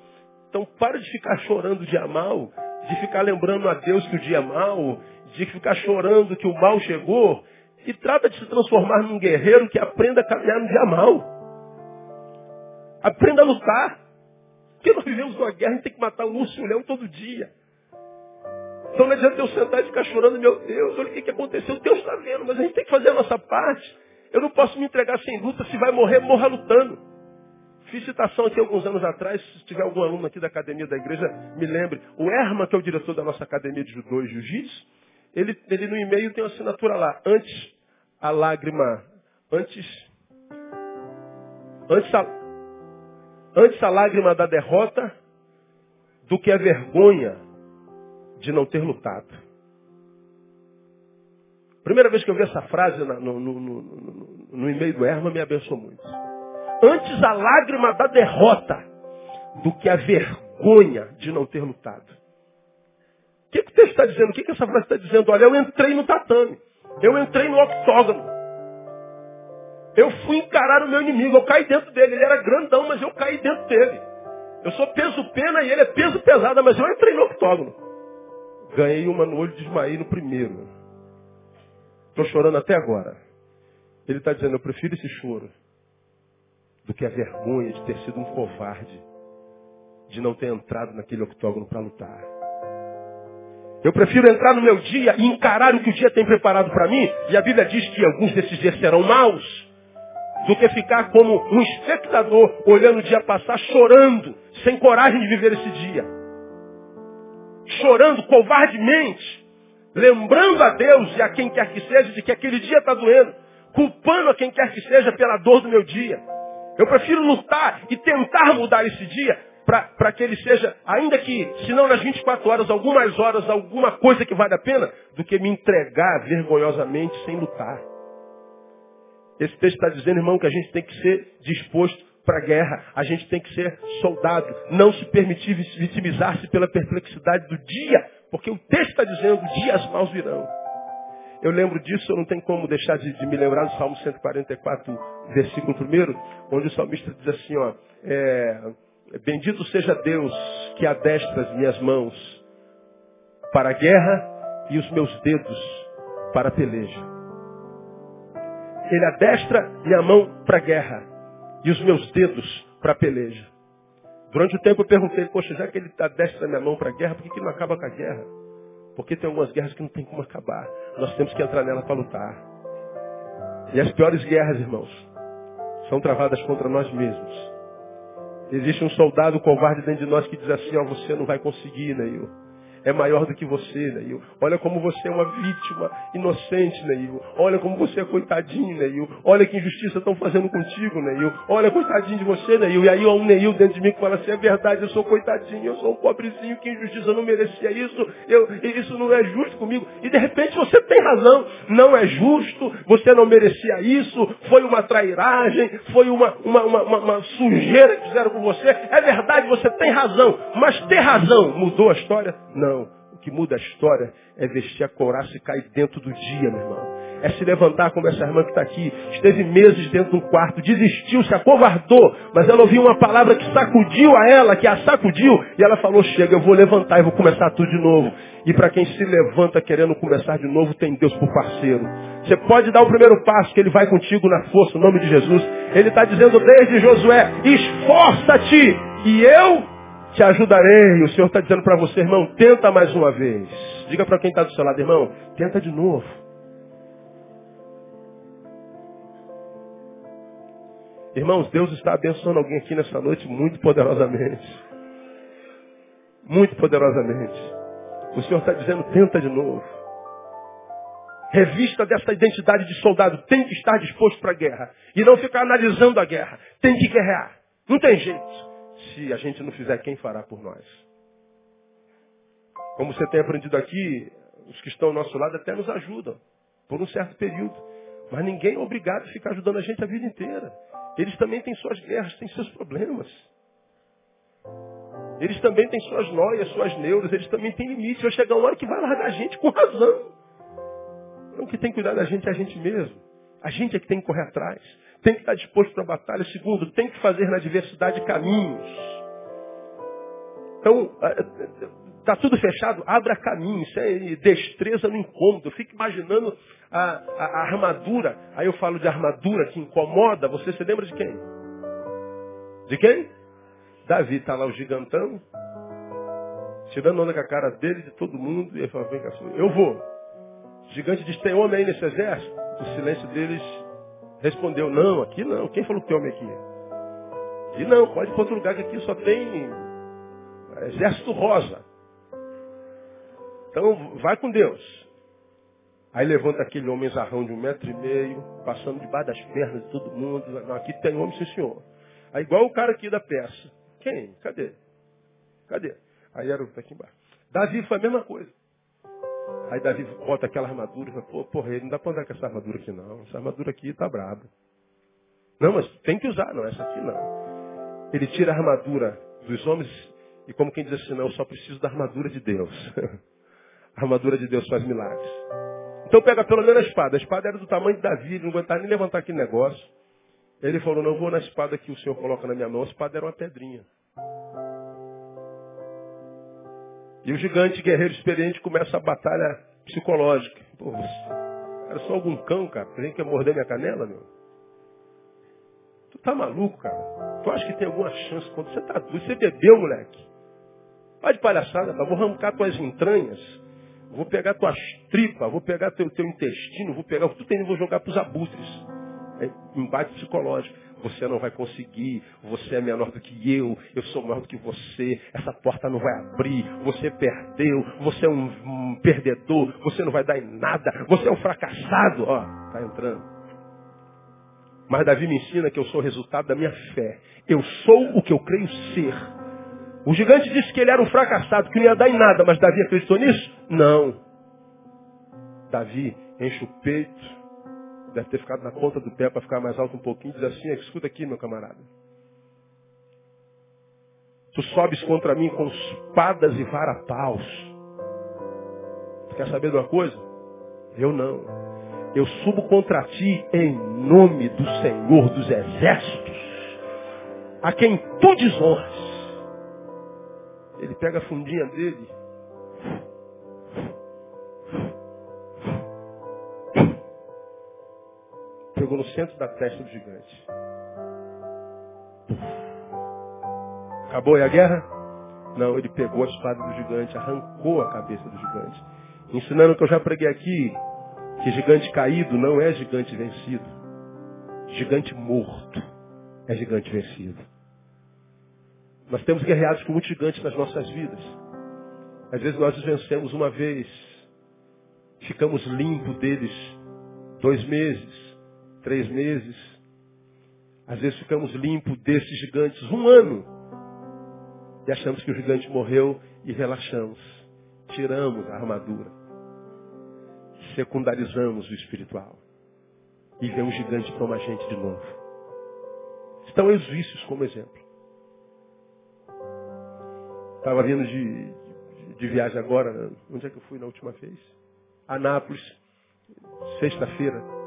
Então para de ficar chorando de mal, de ficar lembrando a Deus que o dia é mal, de ficar chorando que o mal chegou, e trata de se transformar num guerreiro que aprenda a caminhar no dia mal. Aprenda a lutar. Porque nós vivemos uma guerra, a gente tem que matar um urso e um leão todo dia. Então não adianta eu sentar e ficar chorando, meu Deus, olha o que, que aconteceu. Deus está vendo, mas a gente tem que fazer a nossa parte. Eu não posso me entregar sem luta, se vai morrer, morra lutando. Fiz citação aqui alguns anos atrás, se tiver algum aluno aqui da academia da igreja, me lembre. O Erma, que é o diretor da nossa academia de judô e jiu-jitsu, ele, ele no e-mail tem uma assinatura lá. Antes a lágrima, antes, antes a, Antes a lágrima da derrota do que a vergonha de não ter lutado. Primeira vez que eu vi essa frase no, no, no, no e-mail do Erma me abençoou muito. Antes a lágrima da derrota do que a vergonha de não ter lutado. O que, que o texto está dizendo? O que, que essa frase está dizendo? Olha, eu entrei no tatame. Eu entrei no octógono. Eu fui encarar o meu inimigo, eu caí dentro dele. Ele era grandão, mas eu caí dentro dele. Eu sou peso pena e ele é peso pesada, mas eu entrei no octógono. Ganhei uma no olho de Ismael no primeiro. Estou chorando até agora. Ele está dizendo, eu prefiro esse choro do que a vergonha de ter sido um covarde, de não ter entrado naquele octógono para lutar. Eu prefiro entrar no meu dia e encarar o que o dia tem preparado para mim. E a Bíblia diz que alguns desses dias serão maus do que ficar como um espectador olhando o dia passar, chorando, sem coragem de viver esse dia. Chorando covardemente, lembrando a Deus e a quem quer que seja de que aquele dia está doendo, culpando a quem quer que seja pela dor do meu dia. Eu prefiro lutar e tentar mudar esse dia para que ele seja, ainda que, se não nas 24 horas, algumas horas, alguma coisa que vale a pena, do que me entregar vergonhosamente sem lutar. Esse texto está dizendo, irmão, que a gente tem que ser disposto para a guerra. A gente tem que ser soldado. Não se permitir vitimizar-se pela perplexidade do dia, porque o texto está dizendo, dias maus virão. Eu lembro disso, eu não tenho como deixar de, de me lembrar do Salmo 144, versículo 1, onde o salmista diz assim, ó, é, bendito seja Deus que adestra as minhas mãos para a guerra e os meus dedos para a peleja. Ele adestra minha mão para a guerra e os meus dedos para a peleja. Durante o tempo eu perguntei, poxa, já que ele adestra minha mão para a guerra, por que, que não acaba com a guerra? Porque tem algumas guerras que não tem como acabar. Nós temos que entrar nela para lutar. E as piores guerras, irmãos, são travadas contra nós mesmos. Existe um soldado covarde dentro de nós que diz assim, ó, você não vai conseguir, Neil é maior do que você, Neil. Olha como você é uma vítima inocente, Neil. Olha como você é coitadinho, Neil. Olha que injustiça estão fazendo contigo, Neil. Olha, coitadinho de você, Neil. E aí há um Neil dentro de mim que fala assim, é verdade, eu sou coitadinho, eu sou um pobrezinho, que injustiça, eu não merecia isso, eu, isso não é justo comigo. E de repente você tem razão, não é justo, você não merecia isso, foi uma trairagem, foi uma, uma, uma, uma, uma sujeira que fizeram com você. É verdade, você tem razão, mas ter razão mudou a história? Não que muda a história é vestir a couraça e cair dentro do dia, meu irmão. É se levantar como essa irmã que está aqui. Esteve meses dentro de um quarto, desistiu, se acovardou, mas ela ouviu uma palavra que sacudiu a ela, que a sacudiu, e ela falou, chega, eu vou levantar e vou começar tudo de novo. E para quem se levanta querendo começar de novo, tem Deus por parceiro. Você pode dar o primeiro passo, que Ele vai contigo na força, no nome de Jesus. Ele está dizendo desde Josué, esforça-te, e eu te ajudarei. O Senhor está dizendo para você, irmão, tenta mais uma vez. Diga para quem está do seu lado, irmão, tenta de novo. Irmãos, Deus está abençoando alguém aqui nessa noite muito poderosamente. Muito poderosamente. O Senhor está dizendo, tenta de novo. Revista dessa identidade de soldado. Tem que estar disposto para a guerra. E não ficar analisando a guerra. Tem que guerrear. Não tem jeito se a gente não fizer, quem fará por nós? Como você tem aprendido aqui, os que estão ao nosso lado até nos ajudam, por um certo período. Mas ninguém é obrigado a ficar ajudando a gente a vida inteira. Eles também têm suas guerras, têm seus problemas. Eles também têm suas noias, suas neuras, eles também têm limites. Vai chegar uma hora que vai largar a gente com razão. Então, o que tem que cuidar da gente é a gente mesmo. A gente é que tem que correr atrás tem que estar disposto para a batalha. Segundo, tem que fazer na diversidade caminhos. Então, está tudo fechado, abra caminho. Isso é destreza no incômodo. Eu fico imaginando a, a, a, armadura. Aí eu falo de armadura que incomoda. Você se lembra de quem? De quem? Davi está lá o gigantão, tirando onda com a cara dele, de todo mundo, e ele fala, vem cá, eu vou. O gigante diz, tem homem aí nesse exército? O silêncio deles Respondeu, não, aqui não. Quem falou que tem homem aqui? E não, pode ir para outro lugar que aqui só tem exército rosa. Então, vai com Deus. Aí levanta aquele homem zarrão de um metro e meio, passando debaixo das pernas de todo mundo. Não, aqui tem homem, sim senhor. Aí igual o cara aqui da peça. Quem? Cadê? Cadê? Aí era o aqui embaixo. Davi foi a mesma coisa. Aí Davi bota aquela armadura e fala, pô, porra, não dá para andar com essa armadura aqui não. Essa armadura aqui tá braba. Não, mas tem que usar, não, essa aqui não. Ele tira a armadura dos homens e como quem diz assim, não, eu só preciso da armadura de Deus. [LAUGHS] a armadura de Deus faz milagres. Então pega pelo menos a espada. A espada era do tamanho de Davi, ele não aguentava nem levantar aquele negócio. Ele falou, não, vou na espada que o Senhor coloca na minha mão. A espada era uma pedrinha. E o gigante guerreiro experiente começa a batalha psicológica. Pô, era só algum cão, cara. Tem que morder minha canela, meu? Tu tá maluco, cara? Tu acha que tem alguma chance quando você tá doido? Você bebeu, moleque? Vai de palhaçada, cara. Vou arrancar tuas entranhas. Vou pegar tuas tripas, vou pegar teu, teu intestino, vou pegar tudo tem, vou jogar pros abutres. É embate psicológico. Você não vai conseguir, você é menor do que eu, eu sou maior do que você, essa porta não vai abrir, você perdeu, você é um, um perdedor, você não vai dar em nada, você é um fracassado. Ó, tá entrando. Mas Davi me ensina que eu sou o resultado da minha fé. Eu sou o que eu creio ser. O gigante disse que ele era um fracassado, que não ia dar em nada, mas Davi acreditou nisso? Não. Davi enche o peito, deve ter ficado na ponta do pé para ficar mais alto um pouquinho, diz assim, escuta aqui, meu camarada. Tu sobes contra mim com espadas e varapaus. Tu quer saber de uma coisa? Eu não. Eu subo contra ti em nome do Senhor dos Exércitos, a quem tu desonras. Ele pega a fundinha dele. Pegou no centro da testa do gigante. Acabou aí a guerra? Não, ele pegou a espada do gigante, arrancou a cabeça do gigante. Ensinando que eu já preguei aqui, que gigante caído não é gigante vencido. Gigante morto é gigante vencido. Nós temos guerreados com muitos gigantes nas nossas vidas. Às vezes nós os vencemos uma vez, ficamos limpos deles dois meses, três meses. Às vezes ficamos limpos desses gigantes um ano. E achamos que o gigante morreu e relaxamos. Tiramos a armadura. Secundarizamos o espiritual. E vem um gigante toma a gente de novo. Estão os vícios como exemplo. Estava vindo de, de, de, viagem agora. Onde é que eu fui na última vez? Anápolis, sexta-feira.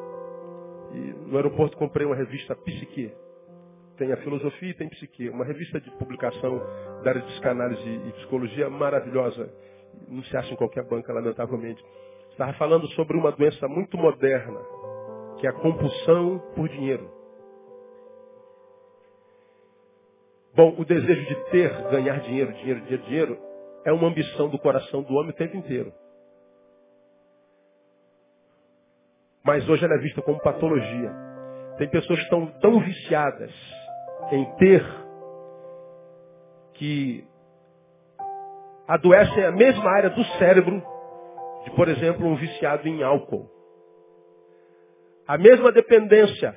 E no aeroporto comprei uma revista Psique. Tem a filosofia e tem psique. Uma revista de publicação da área de psicanálise e psicologia maravilhosa. Não se acha em qualquer banca, lamentavelmente. Estava falando sobre uma doença muito moderna, que é a compulsão por dinheiro. Bom, o desejo de ter, ganhar dinheiro, dinheiro, dinheiro, dinheiro, é uma ambição do coração do homem o tempo inteiro. Mas hoje ela é vista como patologia. Tem pessoas que estão tão viciadas em ter que adoecem a mesma área do cérebro de, por exemplo, um viciado em álcool. A mesma dependência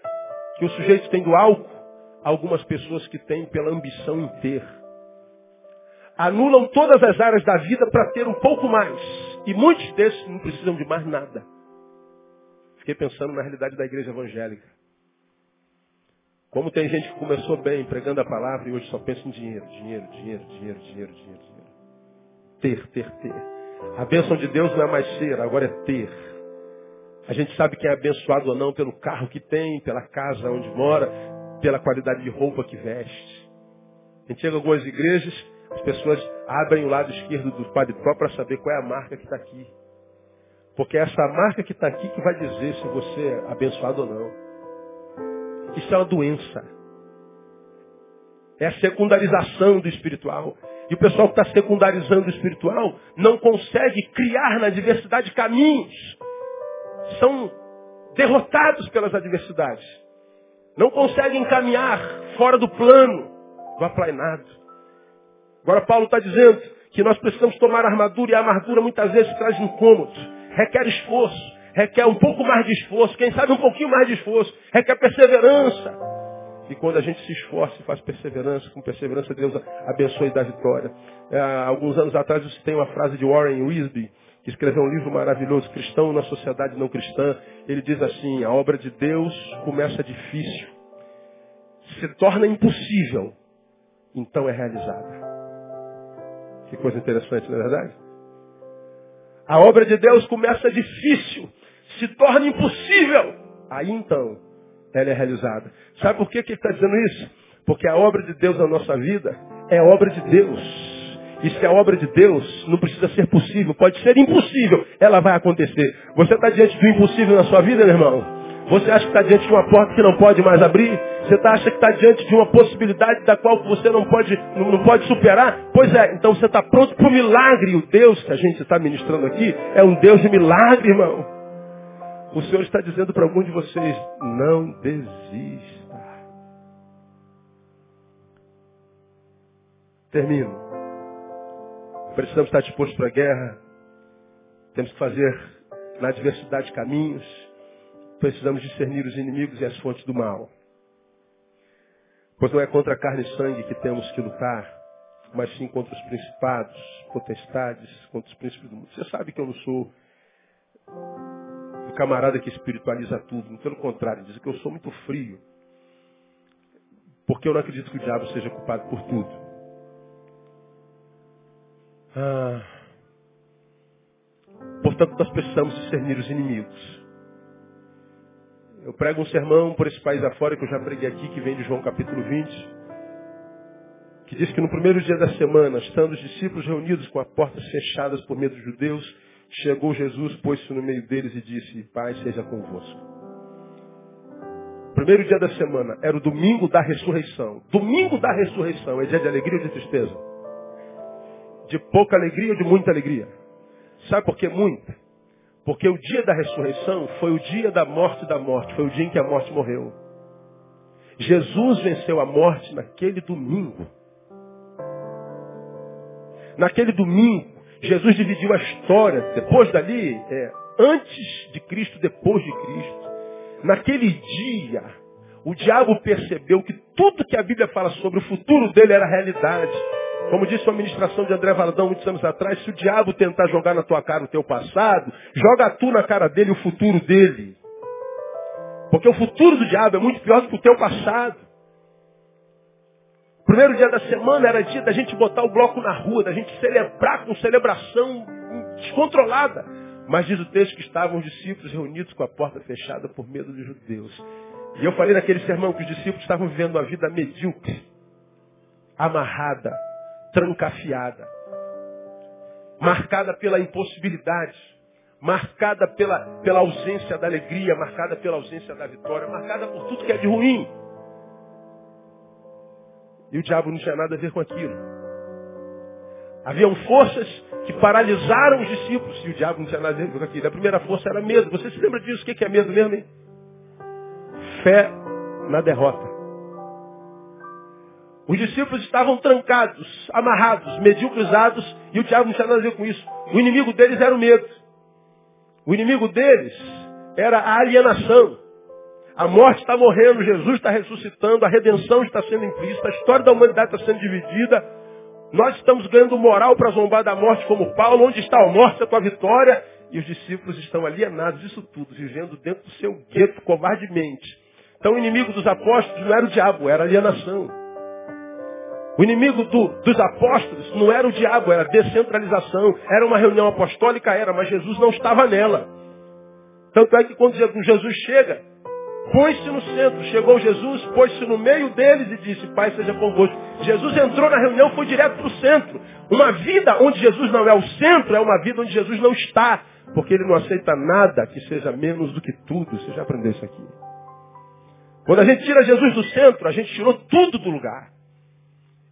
que o sujeito tem do álcool algumas pessoas que têm pela ambição em ter. Anulam todas as áreas da vida para ter um pouco mais. E muitos desses não precisam de mais nada. Fiquei pensando na realidade da igreja evangélica. Como tem gente que começou bem pregando a palavra e hoje só pensa em dinheiro, dinheiro, dinheiro, dinheiro, dinheiro, dinheiro, dinheiro. Ter, ter, ter. A bênção de Deus não é mais ser, agora é ter. A gente sabe quem é abençoado ou não pelo carro que tem, pela casa onde mora, pela qualidade de roupa que veste. A gente chega em algumas igrejas, as pessoas abrem o lado esquerdo do paletó para saber qual é a marca que está aqui. Porque é essa marca que está aqui que vai dizer se você é abençoado ou não. Isso é uma doença. É a secundarização do espiritual. E o pessoal que está secundarizando o espiritual não consegue criar na diversidade caminhos. São derrotados pelas adversidades. Não conseguem caminhar fora do plano do aplainado. Agora Paulo está dizendo que nós precisamos tomar armadura e a armadura muitas vezes traz incômodos, requer esforço, requer um pouco mais de esforço, quem sabe um pouquinho mais de esforço, requer perseverança. E quando a gente se esforça e faz perseverança, com perseverança Deus abençoa e dá vitória. É, alguns anos atrás você tem uma frase de Warren Wisby, que escreveu um livro maravilhoso, Cristão na Sociedade Não Cristã. Ele diz assim, a obra de Deus começa difícil, se torna impossível, então é realizada. Que coisa interessante, não é verdade? A obra de Deus começa difícil, se torna impossível, aí então ela é realizada. Sabe por que, que ele está dizendo isso? Porque a obra de Deus na nossa vida é obra de Deus. E se a obra de Deus não precisa ser possível, pode ser impossível, ela vai acontecer. Você está diante do impossível na sua vida, meu irmão? Você acha que está diante de uma porta que não pode mais abrir? Você tá, acha que está diante de uma possibilidade da qual você não pode, não, pode superar? Pois é, então você está pronto para o milagre. O Deus que a gente está ministrando aqui é um Deus de milagre, irmão. O Senhor está dizendo para algum de vocês, não desista. Termino. Precisamos estar dispostos para a guerra. Temos que fazer na diversidade caminhos. Precisamos discernir os inimigos e as fontes do mal. Pois não é contra a carne e sangue que temos que lutar. mas sim contra os principados, potestades, contra os príncipes do mundo. Você sabe que eu não sou o camarada que espiritualiza tudo. Pelo contrário, diz que eu sou muito frio. Porque eu não acredito que o diabo seja culpado por tudo. Ah, portanto, nós precisamos discernir os inimigos. Eu prego um sermão por esse país afora que eu já preguei aqui, que vem de João capítulo 20, que diz que no primeiro dia da semana, estando os discípulos reunidos com as portas fechadas por medo dos judeus, chegou Jesus, pôs-se no meio deles e disse, Pai, seja convosco. Primeiro dia da semana era o domingo da ressurreição. Domingo da ressurreição é dia de alegria ou de tristeza? De pouca alegria ou de muita alegria? Sabe por que muita? Porque o dia da ressurreição foi o dia da morte da morte, foi o dia em que a morte morreu. Jesus venceu a morte naquele domingo. Naquele domingo, Jesus dividiu a história, depois dali, é, antes de Cristo, depois de Cristo. Naquele dia, o diabo percebeu que tudo que a Bíblia fala sobre o futuro dele era realidade. Como disse uma ministração de André Valadão muitos anos atrás, se o diabo tentar jogar na tua cara o teu passado, joga tu na cara dele o futuro dele. Porque o futuro do diabo é muito pior do que o teu passado. Primeiro dia da semana era dia da gente botar o bloco na rua, da gente celebrar com celebração descontrolada. Mas diz o texto que estavam os discípulos reunidos com a porta fechada por medo dos judeus. E eu falei naquele sermão que os discípulos estavam vivendo uma vida medíocre, amarrada, trancafiada, marcada pela impossibilidade, marcada pela, pela ausência da alegria, marcada pela ausência da vitória, marcada por tudo que é de ruim. E o diabo não tinha nada a ver com aquilo. Haviam forças que paralisaram os discípulos e o diabo não tinha nada a ver com aquilo. A primeira força era medo. Você se lembra disso? O que é medo mesmo, hein? Fé na derrota. Os discípulos estavam trancados, amarrados, mediocrizados, e o diabo não tinha nada a ver com isso. O inimigo deles era o medo. O inimigo deles era a alienação. A morte está morrendo, Jesus está ressuscitando, a redenção está sendo implícita, a história da humanidade está sendo dividida. Nós estamos ganhando moral para zombar da morte como Paulo. Onde está a morte, a tua vitória? E os discípulos estão alienados disso tudo, vivendo dentro do seu gueto covardemente. Então o inimigo dos apóstolos não era o diabo, era a alienação. O inimigo do, dos apóstolos não era o diabo, era a descentralização. Era uma reunião apostólica, era, mas Jesus não estava nela. Tanto é que quando Jesus chega, pôs-se no centro. Chegou Jesus, pôs-se no meio deles e disse, Pai seja convosco. Jesus entrou na reunião, foi direto para o centro. Uma vida onde Jesus não é o centro, é uma vida onde Jesus não está. Porque ele não aceita nada que seja menos do que tudo. Você já aprendeu isso aqui. Quando a gente tira Jesus do centro, a gente tirou tudo do lugar.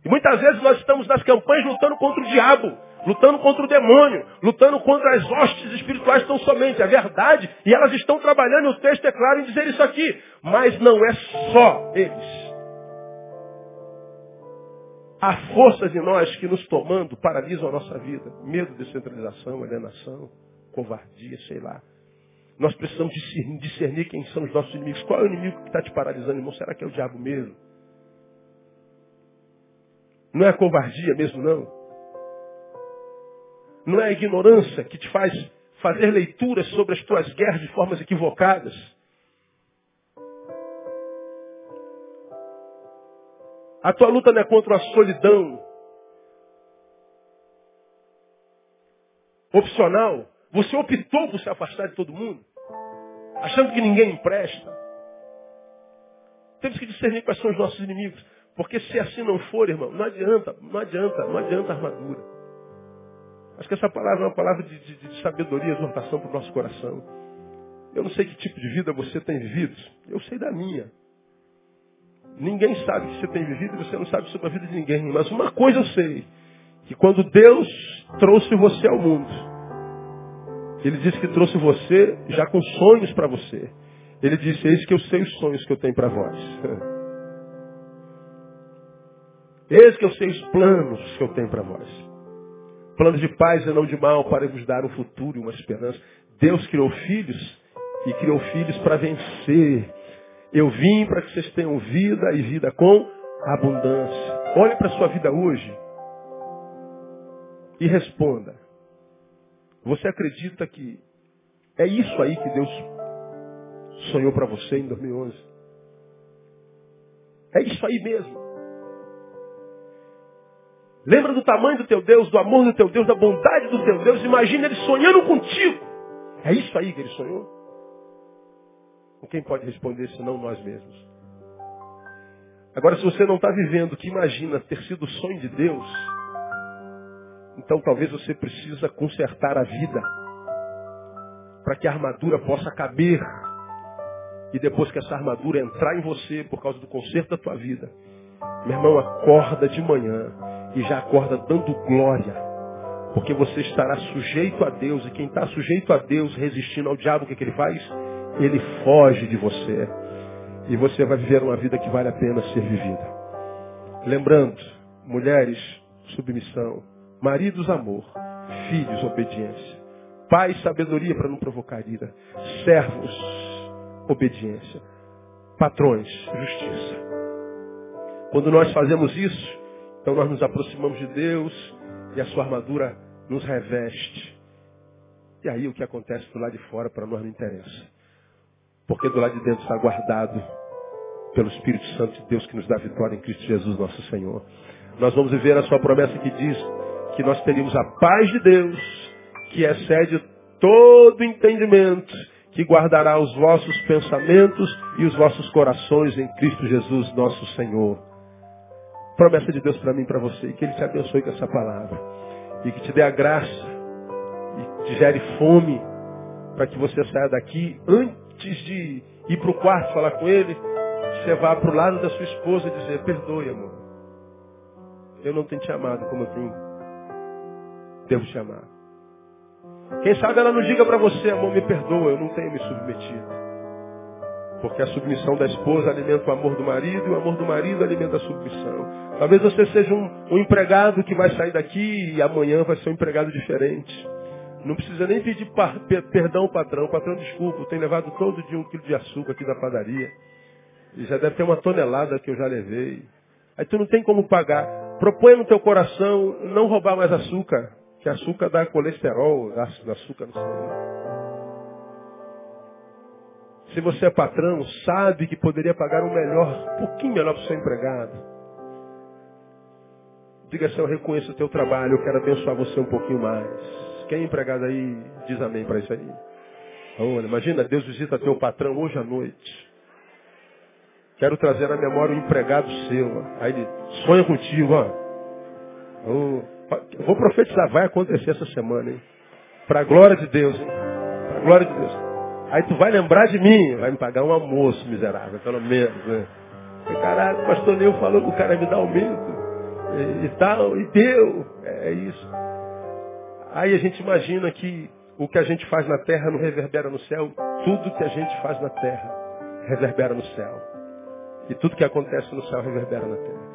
E muitas vezes nós estamos nas campanhas lutando contra o diabo, lutando contra o demônio, lutando contra as hostes espirituais tão somente. É verdade. E elas estão trabalhando, o texto é claro em dizer isso aqui. Mas não é só eles. Há forças em nós que nos tomando paralisam a nossa vida. Medo, descentralização, alienação, covardia, sei lá. Nós precisamos discernir quem são os nossos inimigos. Qual é o inimigo que está te paralisando, irmão? Será que é o diabo mesmo? Não é covardia mesmo, não. Não é a ignorância que te faz fazer leituras sobre as tuas guerras de formas equivocadas. A tua luta não é contra a solidão opcional. Você optou por se afastar de todo mundo, achando que ninguém empresta. Temos que discernir quais são os nossos inimigos. Porque se assim não for, irmão, não adianta, não adianta, não adianta armadura. Acho que essa palavra é uma palavra de, de, de sabedoria, exortação para o nosso coração. Eu não sei que tipo de vida você tem vivido. Eu sei da minha. Ninguém sabe o que você tem vivido e você não sabe sobre a vida de ninguém. Mas uma coisa eu sei. Que quando Deus trouxe você ao mundo, Ele disse que trouxe você já com sonhos para você. Ele disse, eis que eu sei os sonhos que eu tenho para vós. [LAUGHS] Eis que eu sei os planos que eu tenho para vós. Planos de paz e não de mal, para vos dar um futuro e uma esperança. Deus criou filhos e criou filhos para vencer. Eu vim para que vocês tenham vida e vida com abundância. Olhe para a sua vida hoje. e responda. Você acredita que é isso aí que Deus sonhou para você em 2011? É isso aí mesmo. Lembra do tamanho do teu Deus, do amor do teu Deus, da bondade do teu Deus. Imagina ele sonhando contigo. É isso aí que ele sonhou? Quem pode responder senão nós mesmos? Agora, se você não está vivendo que imagina ter sido o sonho de Deus, então talvez você precisa consertar a vida para que a armadura possa caber. E depois que essa armadura entrar em você por causa do conserto da tua vida, meu irmão, acorda de manhã e já acorda dando glória. Porque você estará sujeito a Deus, e quem está sujeito a Deus, resistindo ao diabo, o que, que ele faz? Ele foge de você. E você vai viver uma vida que vale a pena ser vivida. Lembrando, mulheres, submissão. Maridos, amor. Filhos, obediência. Pais, sabedoria para não provocar ira. Servos, obediência. Patrões, justiça. Quando nós fazemos isso, então nós nos aproximamos de Deus e a sua armadura nos reveste. E aí o que acontece do lado de fora para nós não interessa. Porque do lado de dentro está guardado pelo Espírito Santo de Deus que nos dá vitória em Cristo Jesus nosso Senhor. Nós vamos viver a sua promessa que diz que nós teríamos a paz de Deus, que excede todo entendimento, que guardará os vossos pensamentos e os vossos corações em Cristo Jesus nosso Senhor. Promessa de Deus para mim e para você. Que Ele te abençoe com essa palavra. E que te dê a graça. E te gere fome. Para que você saia daqui antes de ir para o quarto falar com Ele. Você vá para o lado da sua esposa e dizer, perdoe, amor. Eu não tenho te amado como eu tenho. Devo te amar. Quem sabe ela não diga para você, amor, me perdoa, eu não tenho me submetido. Porque a submissão da esposa alimenta o amor do marido e o amor do marido alimenta a submissão. Talvez você seja um, um empregado que vai sair daqui e amanhã vai ser um empregado diferente. Não precisa nem pedir par, perdão, patrão. Patrão, desculpa, eu tenho levado todo dia um quilo de açúcar aqui da padaria. E já deve ter uma tonelada que eu já levei. Aí tu não tem como pagar. Propõe no teu coração não roubar mais açúcar. Que açúcar dá colesterol, ácido açúcar no sangue. Se você é patrão, sabe que poderia pagar um melhor, um pouquinho melhor para o seu empregado. Diga assim, eu reconheço o teu trabalho, eu quero abençoar você um pouquinho mais. Quem é empregado aí, diz amém para isso aí. Olha, imagina, Deus visita teu patrão hoje à noite. Quero trazer à memória um empregado seu. Aí ele sonha contigo, ó. Oh, vou profetizar, vai acontecer essa semana, hein? Para a glória de Deus, hein? Para a glória de Deus. Aí tu vai lembrar de mim, vai me pagar um almoço miserável, pelo menos, né? E, caralho, o pastor Neu falou que o cara me dá aumento e, e tal, e deu. É, é isso. Aí a gente imagina que o que a gente faz na terra não reverbera no céu. Tudo que a gente faz na terra reverbera no céu. E tudo que acontece no céu reverbera na terra.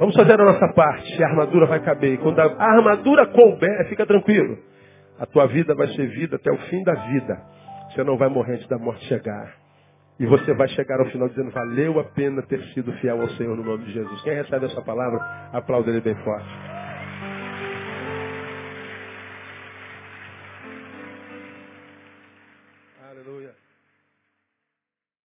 Vamos fazer a nossa parte, a armadura vai caber. E quando a armadura couber, fica tranquilo. A tua vida vai ser vida até o fim da vida. Você não vai morrer antes da morte chegar. E você vai chegar ao final dizendo, valeu a pena ter sido fiel ao Senhor no nome de Jesus. Quem recebe essa palavra, aplauda ele bem forte.